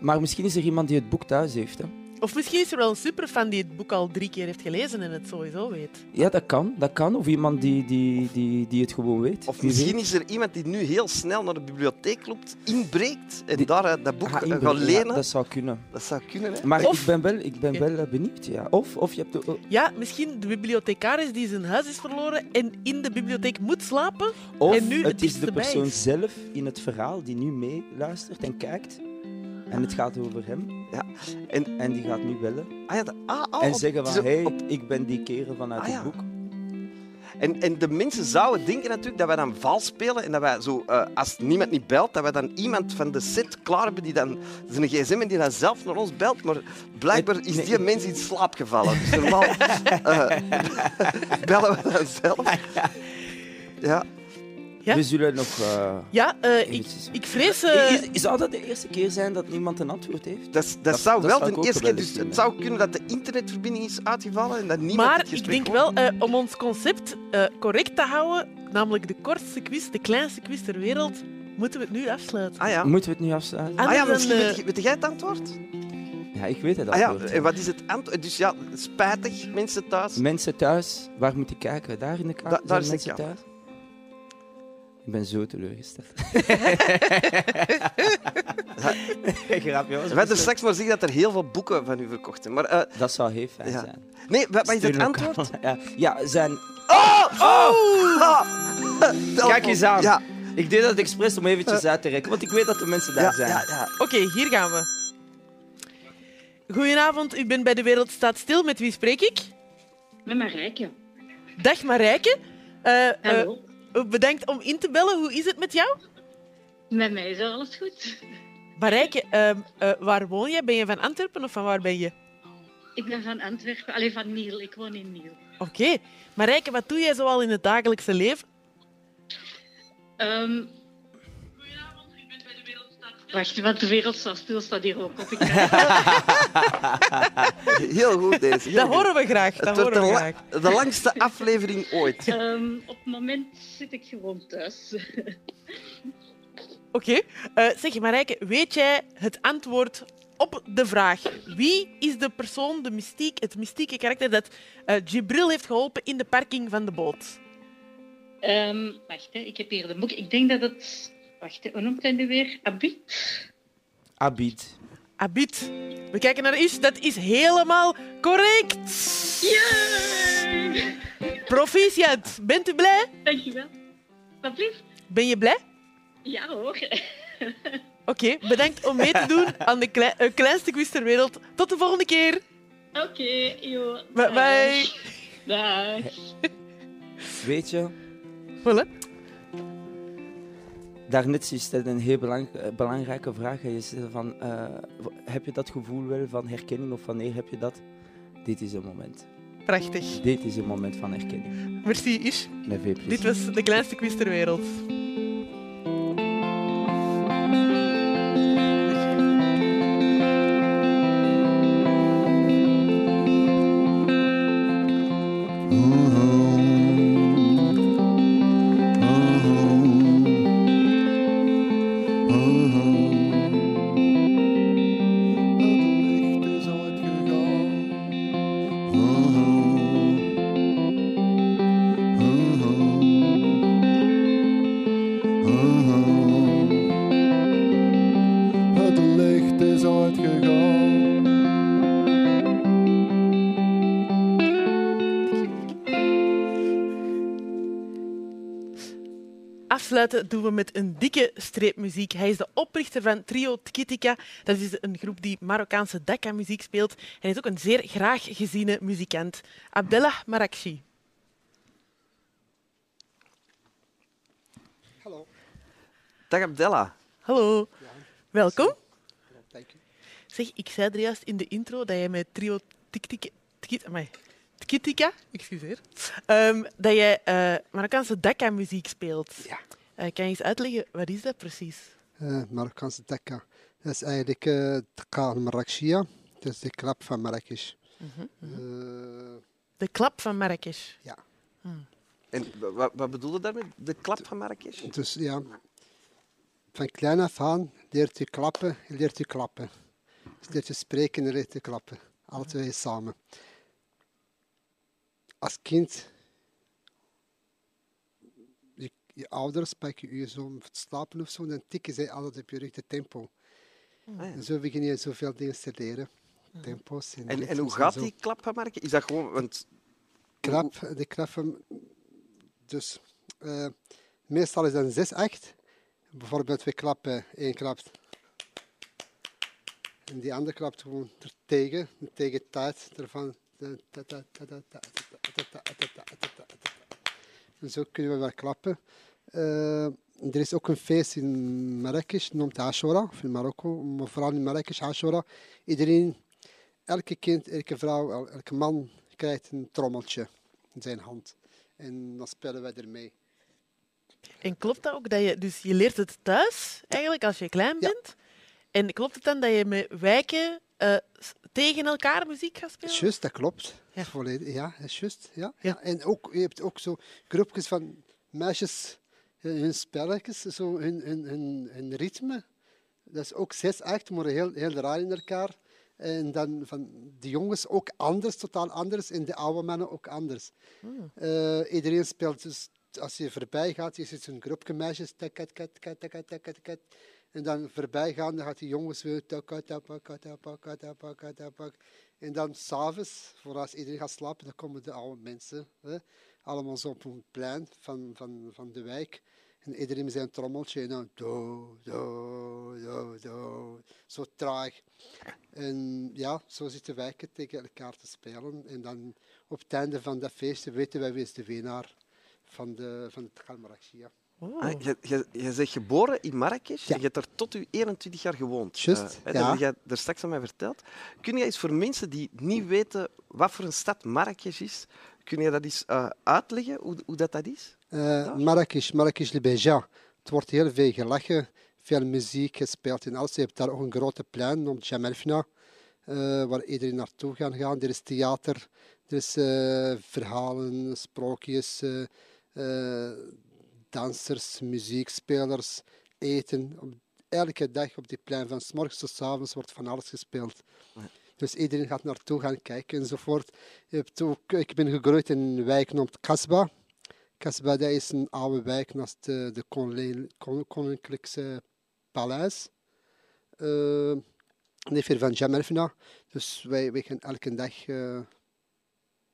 maar misschien is er iemand die het boek thuis heeft. Hè. Of misschien is er wel een superfan die het boek al drie keer heeft gelezen en het sowieso weet. Ja, dat kan, dat kan. Of iemand die, die, die, die het gewoon weet. Of misschien weet. is er iemand die nu heel snel naar de bibliotheek loopt, inbreekt en Die- daar eh, dat boek Ah, eh, gaat ja, lenen. dat zou kunnen. Dat zou kunnen, hè? Maar Of- ik ben wel, ik ben wel eh, benieuwd. Ja. Of, of je hebt... de- Ja, misschien de bibliothecaris die zijn huis is verloren en in de bibliotheek moet slapen. Of En nu het het is de persoon is. zelf in het verhaal die nu meeluistert en kijkt. En het gaat over hem. Ja. En, En die gaat nu bellen. ah, ja, dat- ah, oh, en zeggen van, hé, hey, ik ben die kerel vanuit Ah, het ja. boek. en, en de mensen zouden denken natuurlijk dat wij dan vals spelen en dat wij zo, eh, als niemand niet belt, dat wij dan iemand van de set klaar hebben die dan zijn gsm en die dan zelf naar ons belt. Maar blijkbaar is nee. die mens in slaap gevallen. Dus normaal [LAUGHS] eh, [LAUGHS] bellen we dan zelf. Ja. Ja? We zullen nog... eh, Ja, eh, ik, ik vrees... eh, Is- Zou dat de eerste keer zijn dat niemand een antwoord heeft? Dat, dat, Dat- zou dat wel zou de eerste keer. Dus het zou kunnen dat de internetverbinding is uitgevallen en dat niemand maar het ik denk wel, eh, om ons concept eh, correct te houden, namelijk de kortste quiz, de kleinste quiz ter wereld, moeten we het nu afsluiten. Ah ja. Moeten we het nu afsluiten? Ah, Ah ja, dan, misschien weet, jij het antwoord? Ja, ik weet het Ah ja, antwoord. en wat is het antwoord? Dus ja, spijtig, mensen thuis. Mensen thuis, waar moet ik kijken? Daar in de kamer? Da- daar Zijn is de kamer. thuis? Ik ben zo teleurgesteld. [LAUGHS] [LAUGHS] Grapje, was We hadden straks maar zeggen dat er heel veel boeken van u verkocht zijn. Maar eh, Dat zou heel fijn Ja. zijn. nee, wat, is het antwoord? Ja, ja, zijn... Oh! oh! Ah! Kijk eens aan. Ja, Ik deed dat expres om eventjes uit te rekken, want ik weet dat de mensen daar ja, zijn. ja, ja. Oké, hier gaan we. Goedenavond, u bent bij De Wereld Staat Stil. Met wie spreek ik? Met Marijke. Dag Marijke. Eh, eh, Hallo. Bedankt om in te bellen. Hoe is het met jou? Met mij is alles goed. Marijke, eh, waar woon jij? Ben je van Antwerpen of van waar ben je? Ik ben van Antwerpen, alleen van Niel. Ik woon in Niel. Oké. Marijke, wat doe jij zoal in het dagelijkse leven? Ehm Wacht, want de wereld staat stil, staat hier ook op. Ik [LAUGHS] Heel goed deze. heel Dat goed. horen we graag. Dat Het horen de, we la- graag. de langste [LAUGHS] aflevering ooit. Ehm, op het moment zit ik gewoon thuis. [LAUGHS] Oké. Eh, zeg, Marijke, weet jij het antwoord op de vraag wie is de persoon, de mystiek, het mystieke karakter dat eh Jibril heeft geholpen in de parking van de boot? Ehm, wacht, hè, ik heb hier de boek. Ik denk dat het... Wacht, hoe noemt hij nu weer? Abid? Abid. Abid. We kijken naar Ish. Dat is helemaal correct. Yay! Proficiat. Bent u blij? Dankjewel. Wat blieft? Ben je blij? Ja hoor. [LAUGHS] Oké, bedankt om mee te doen aan de klei- een kleinste quiz ter wereld. Tot de volgende keer. Oké, joh. Bye bye. Dag. [LAUGHS] Weet je, Voilà. Daarnet is dat een heel belang- eh, belangrijke vraag. Je zei van, eh, heb je dat gevoel wel van herkenning of wanneer heb je dat? Dit is een moment. Prachtig. Dit is een moment van herkenning. Merci, Ish. Met veel plezier. Dit was de kleinste quiz ter wereld. Doen we met een dikke streepmuziek. Hij is de oprichter van Trio Tkitika. Dat is een groep die Marokkaanse Dakka-muziek speelt. En hij is ook een zeer graag geziene muzikant. Abdellah Marakshi. Hallo. Dag Abdella. Hallo. Welkom. Dank u. Zeg, ik zei er juist in de intro dat jij met Trio. Tkitika, excuseer, ehm, dat jij eh, Marokkaanse Dakka-muziek speelt. Ja. Eh, kan je eens uitleggen, wat is dat precies? Eh, Marokkaanse Dakka. Dat is eigenlijk uh, Dakka Marrakechia. Dat is de klap van Marrakesh. Eh, De klap van Marrakesh. ja. En wat, wat bedoel je daarmee? De klap van Marrakesh? Dus ja, van klein af aan leert u klappen, leert u klappen. Dus leert je spreken en leert u klappen. Alle twee samen. Als kind, je, ouders pakken je zo om te slapen of zo, dan tikken zij altijd op je rug de tempo. Ah, ja. En zo begin je zoveel dingen te leren. Tempo's en, En, en hoe gaat die klap van Marrakesh? Is dat gewoon... Want Klap, de klap van... Dus, eh, meestal is dat een 6, 8. Bijvoorbeeld, we klappen, één klapt. En die andere klapt gewoon er tegen, tegen tijd ervan. Zo kunnen we wel klappen. Eh, er is ook een feest in Marrakesh, noemt Ashura, of in Marokko, maar vooral in Marrakesh, Ashura. Iedereen, elke kind, elke vrouw, el- elke man krijgt een trommeltje in zijn hand. En dan spelen wij ermee. En klopt dat ook dat je... Dus je leert het thuis, eigenlijk, als je klein Ja. bent. En klopt het dan dat je met wijken eh, tegen elkaar muziek gaat spelen? Juist, dat klopt. Ja. Volledig, ja, is juist. Ja. Ja. Ja. En ook, je hebt ook zo groepjes van meisjes, eh, hun spelletjes, zo hun, hun, hun, hun ritme. Dat is ook zes, acht, maar heel, heel raar in elkaar. En dan van de jongens ook anders, totaal anders. En de oude mannen ook anders. Eh, iedereen speelt dus, als je voorbij gaat, je ziet een groepje meisjes. tak, kat, kat, kat, kat. En dan voorbij gaan, dan gaat die jongens weer. En dan s'avonds, voor als iedereen gaat slapen, dan komen de oude mensen. Hè, allemaal zo op een plein van, van, van de wijk. En iedereen met zijn trommeltje. En dan do, do, do, do. Zo traag. En ja, zo zitten wijken tegen elkaar te spelen. En dan op het einde van dat feestje weten wij wie is de winnaar van, de, van het Galmarachia. Oh. Ah, je, je, je bent geboren in Marrakesh. Ja. Je hebt er tot je 21 jaar gewoond. Juist, Eh, ja. Dat heb jij er straks aan mij verteld. Kun je eens voor mensen die niet weten wat voor een stad Marrakesh is, kun je dat eens eh, uitleggen, hoe, hoe dat, dat is? Eh Marrakesh, Marrakesh Libeja. Het wordt heel veel gelachen, veel muziek gespeeld en alles. Je hebt daar ook een grote plein genoemd Jamelfna, waar iedereen naartoe kan gaan. Er is theater, er is verhalen, sprookjes, dansers, muziekspelers, eten. Op, elke dag op die plein, van s morgens tot s avonds, wordt van alles gespeeld. Dus iedereen gaat naartoe gaan kijken enzovoort. Je hebt ook, ik ben gegroeid in een wijk genoemd Kasba. Kasba dat is een oude wijk naast de, de Koninklijkse Paleis. Uh, van Jamelfina. Dus wij, wij gaan elke dag eh,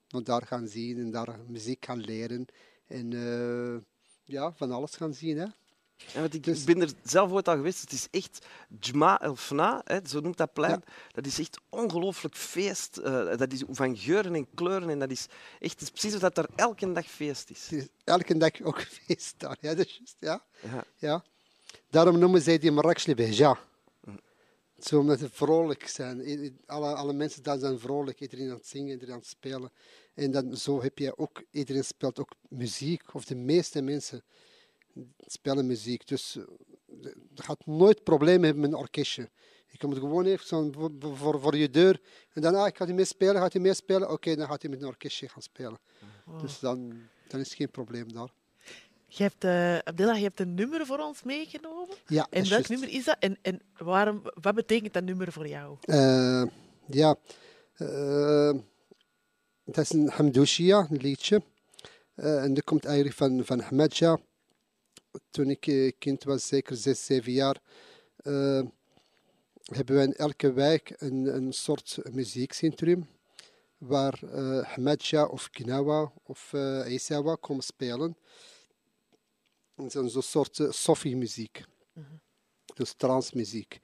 naar daar gaan zien en daar muziek gaan leren. En eh, ja, van alles gaan zien. Hè. Ja, want ik Dus- ben er zelf ooit al geweest. Het is echt Jma El Fna, hè, zo noemt dat plein. Dat is echt ongelooflijk feest. eh, dat is van geuren en kleuren. En dat is echt het is precies of dat er elke dag feest is. Elke dag ook [LAUGHS] feest daar. Ja, dat is juist, ja. Ja. ja. Daarom noemen zij die Marrakech Behja. Zo omdat ze vrolijk zijn. Alle, alle mensen daar zijn vrolijk. Iedereen aan het zingen, iedereen aan het spelen. En dan, zo heb je ook, iedereen speelt ook muziek. Of de meeste mensen spelen muziek. Dus eh, je gaat nooit problemen hebben met een orkestje. Je komt gewoon even zo voor, voor, je deur. En dan, ah, ik ga hij meespelen, gaat hij meespelen? Oké, dan gaat hij met een orkestje gaan spelen. Dus dan, dan is geen probleem daar. Je hebt, eh Abdella, je hebt een nummer voor ons meegenomen. Ja, En welk nummer is dat? En, en waarom, wat betekent dat nummer voor jou? Eh, ja, eh, dat is een Hamdouchia, een liedje. En dat komt eigenlijk van, van Ahmadja. Toen ik kind was, zeker zes, zeven jaar, hebben we in elke wijk een, een soort muziekcentrum waar Ahmadja of Gnawa of Isawa komen spelen. Is een soort uh, Sofi-muziek, dus transmuziek.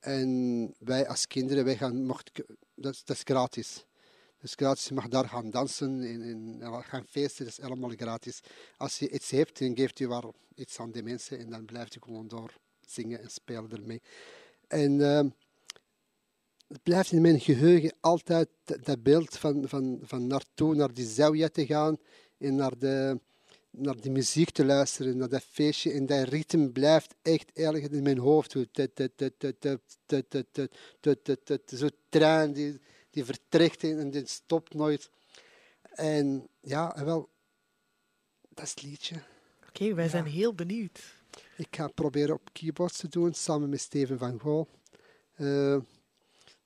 En wij als kinderen, wij gaan, mocht, dat, is- dat is gratis. Dus gratis, je mag daar gaan dansen en, en gaan feesten, dat is allemaal gratis. Als je iets hebt, dan geeft je wel iets aan de mensen en dan blijft je gewoon door zingen en spelen ermee. En ehm, het blijft in mijn geheugen altijd dat, dat beeld van, van, van naartoe, naar die zawia te gaan en naar de, naar die muziek te luisteren, naar dat feestje. En dat ritme blijft echt erg in mijn hoofd. Zo'n trein die, die vertrekt en die stopt nooit. En ja, wel, dat is het liedje. Oké, wij zijn heel benieuwd. Ik ga proberen op keyboards te doen, samen met Steven van Gool.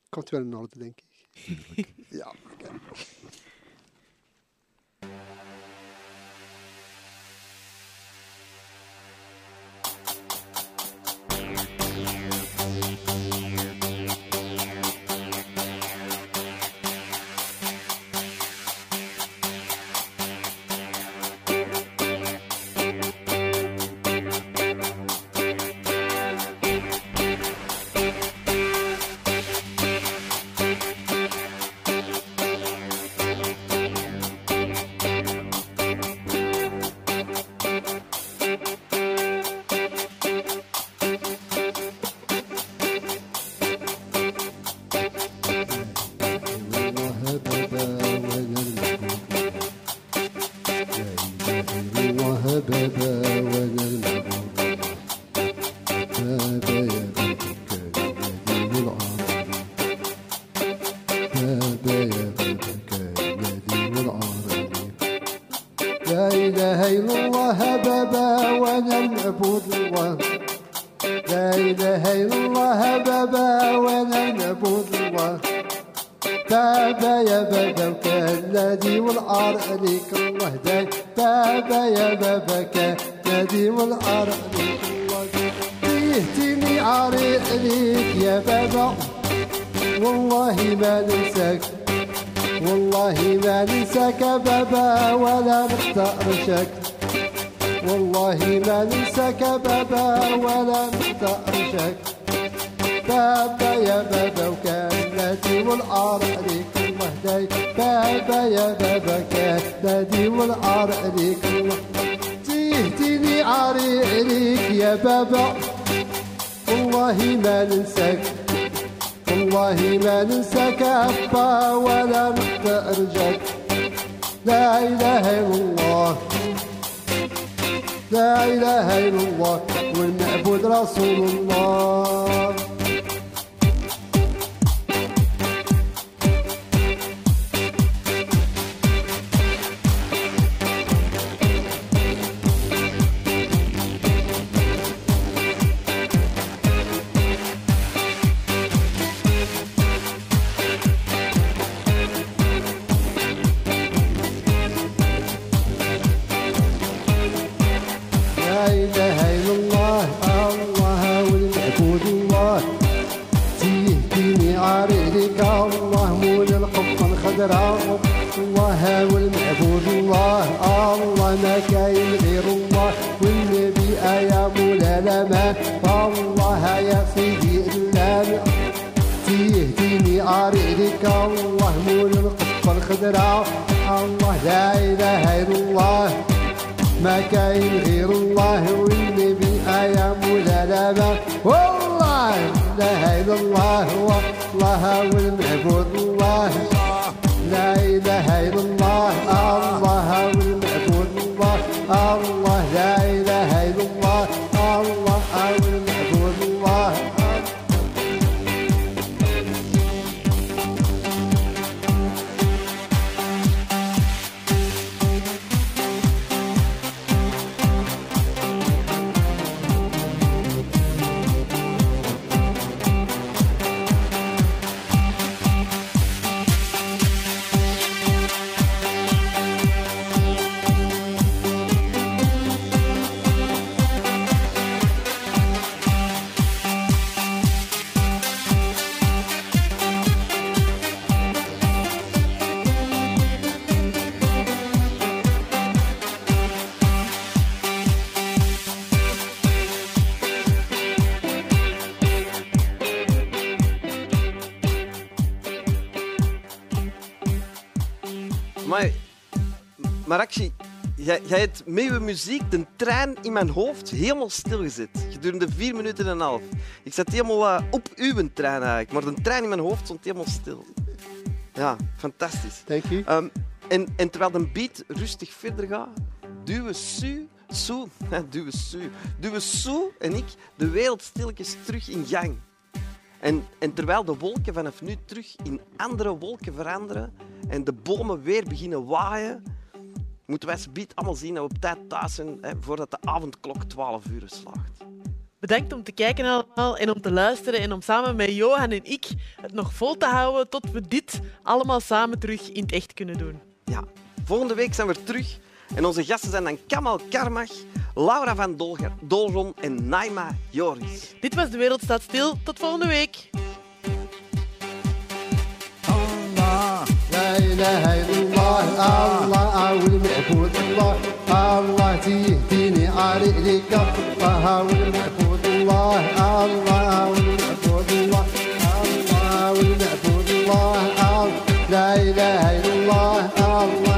Komt wel in orde, denk ik. ja, okay. Marakshi, jij, jij hebt met je muziek de trein in mijn hoofd helemaal stilgezet. Gedurende vier minuten en een half. Ik zat helemaal eh, op uw trein eigenlijk, maar de trein in mijn hoofd stond helemaal stil. Ja, fantastisch. Thank you. Ehm, en, en terwijl de beat rustig verder gaat, duwen Su, Su, [LAUGHS] duwen Su, duwen Su en ik de wereld stilletjes terug in gang. En, en terwijl de wolken vanaf nu terug in andere wolken veranderen en de bomen weer beginnen waaien, moeten Moet Westbiet allemaal zien dat we op tijd thuis zijn hè, voordat de avondklok 12 uur slaagt. Bedankt om te kijken allemaal en om te luisteren en om samen met Johan en ik het nog vol te houden tot we dit allemaal samen terug in het echt kunnen doen. Ja, volgende week zijn we terug en onze gasten zijn dan Kamal Karmach, Laura van Dolger, Dolron en Naima Joris. Dit was De Wereld Staat Stil. Tot volgende week. Allah, la ilaha الله الله والمعبود الله الله تهديني عليك الله والمعبود الله الله والمعبود الله الله والمعبود الله لا إله إلا الله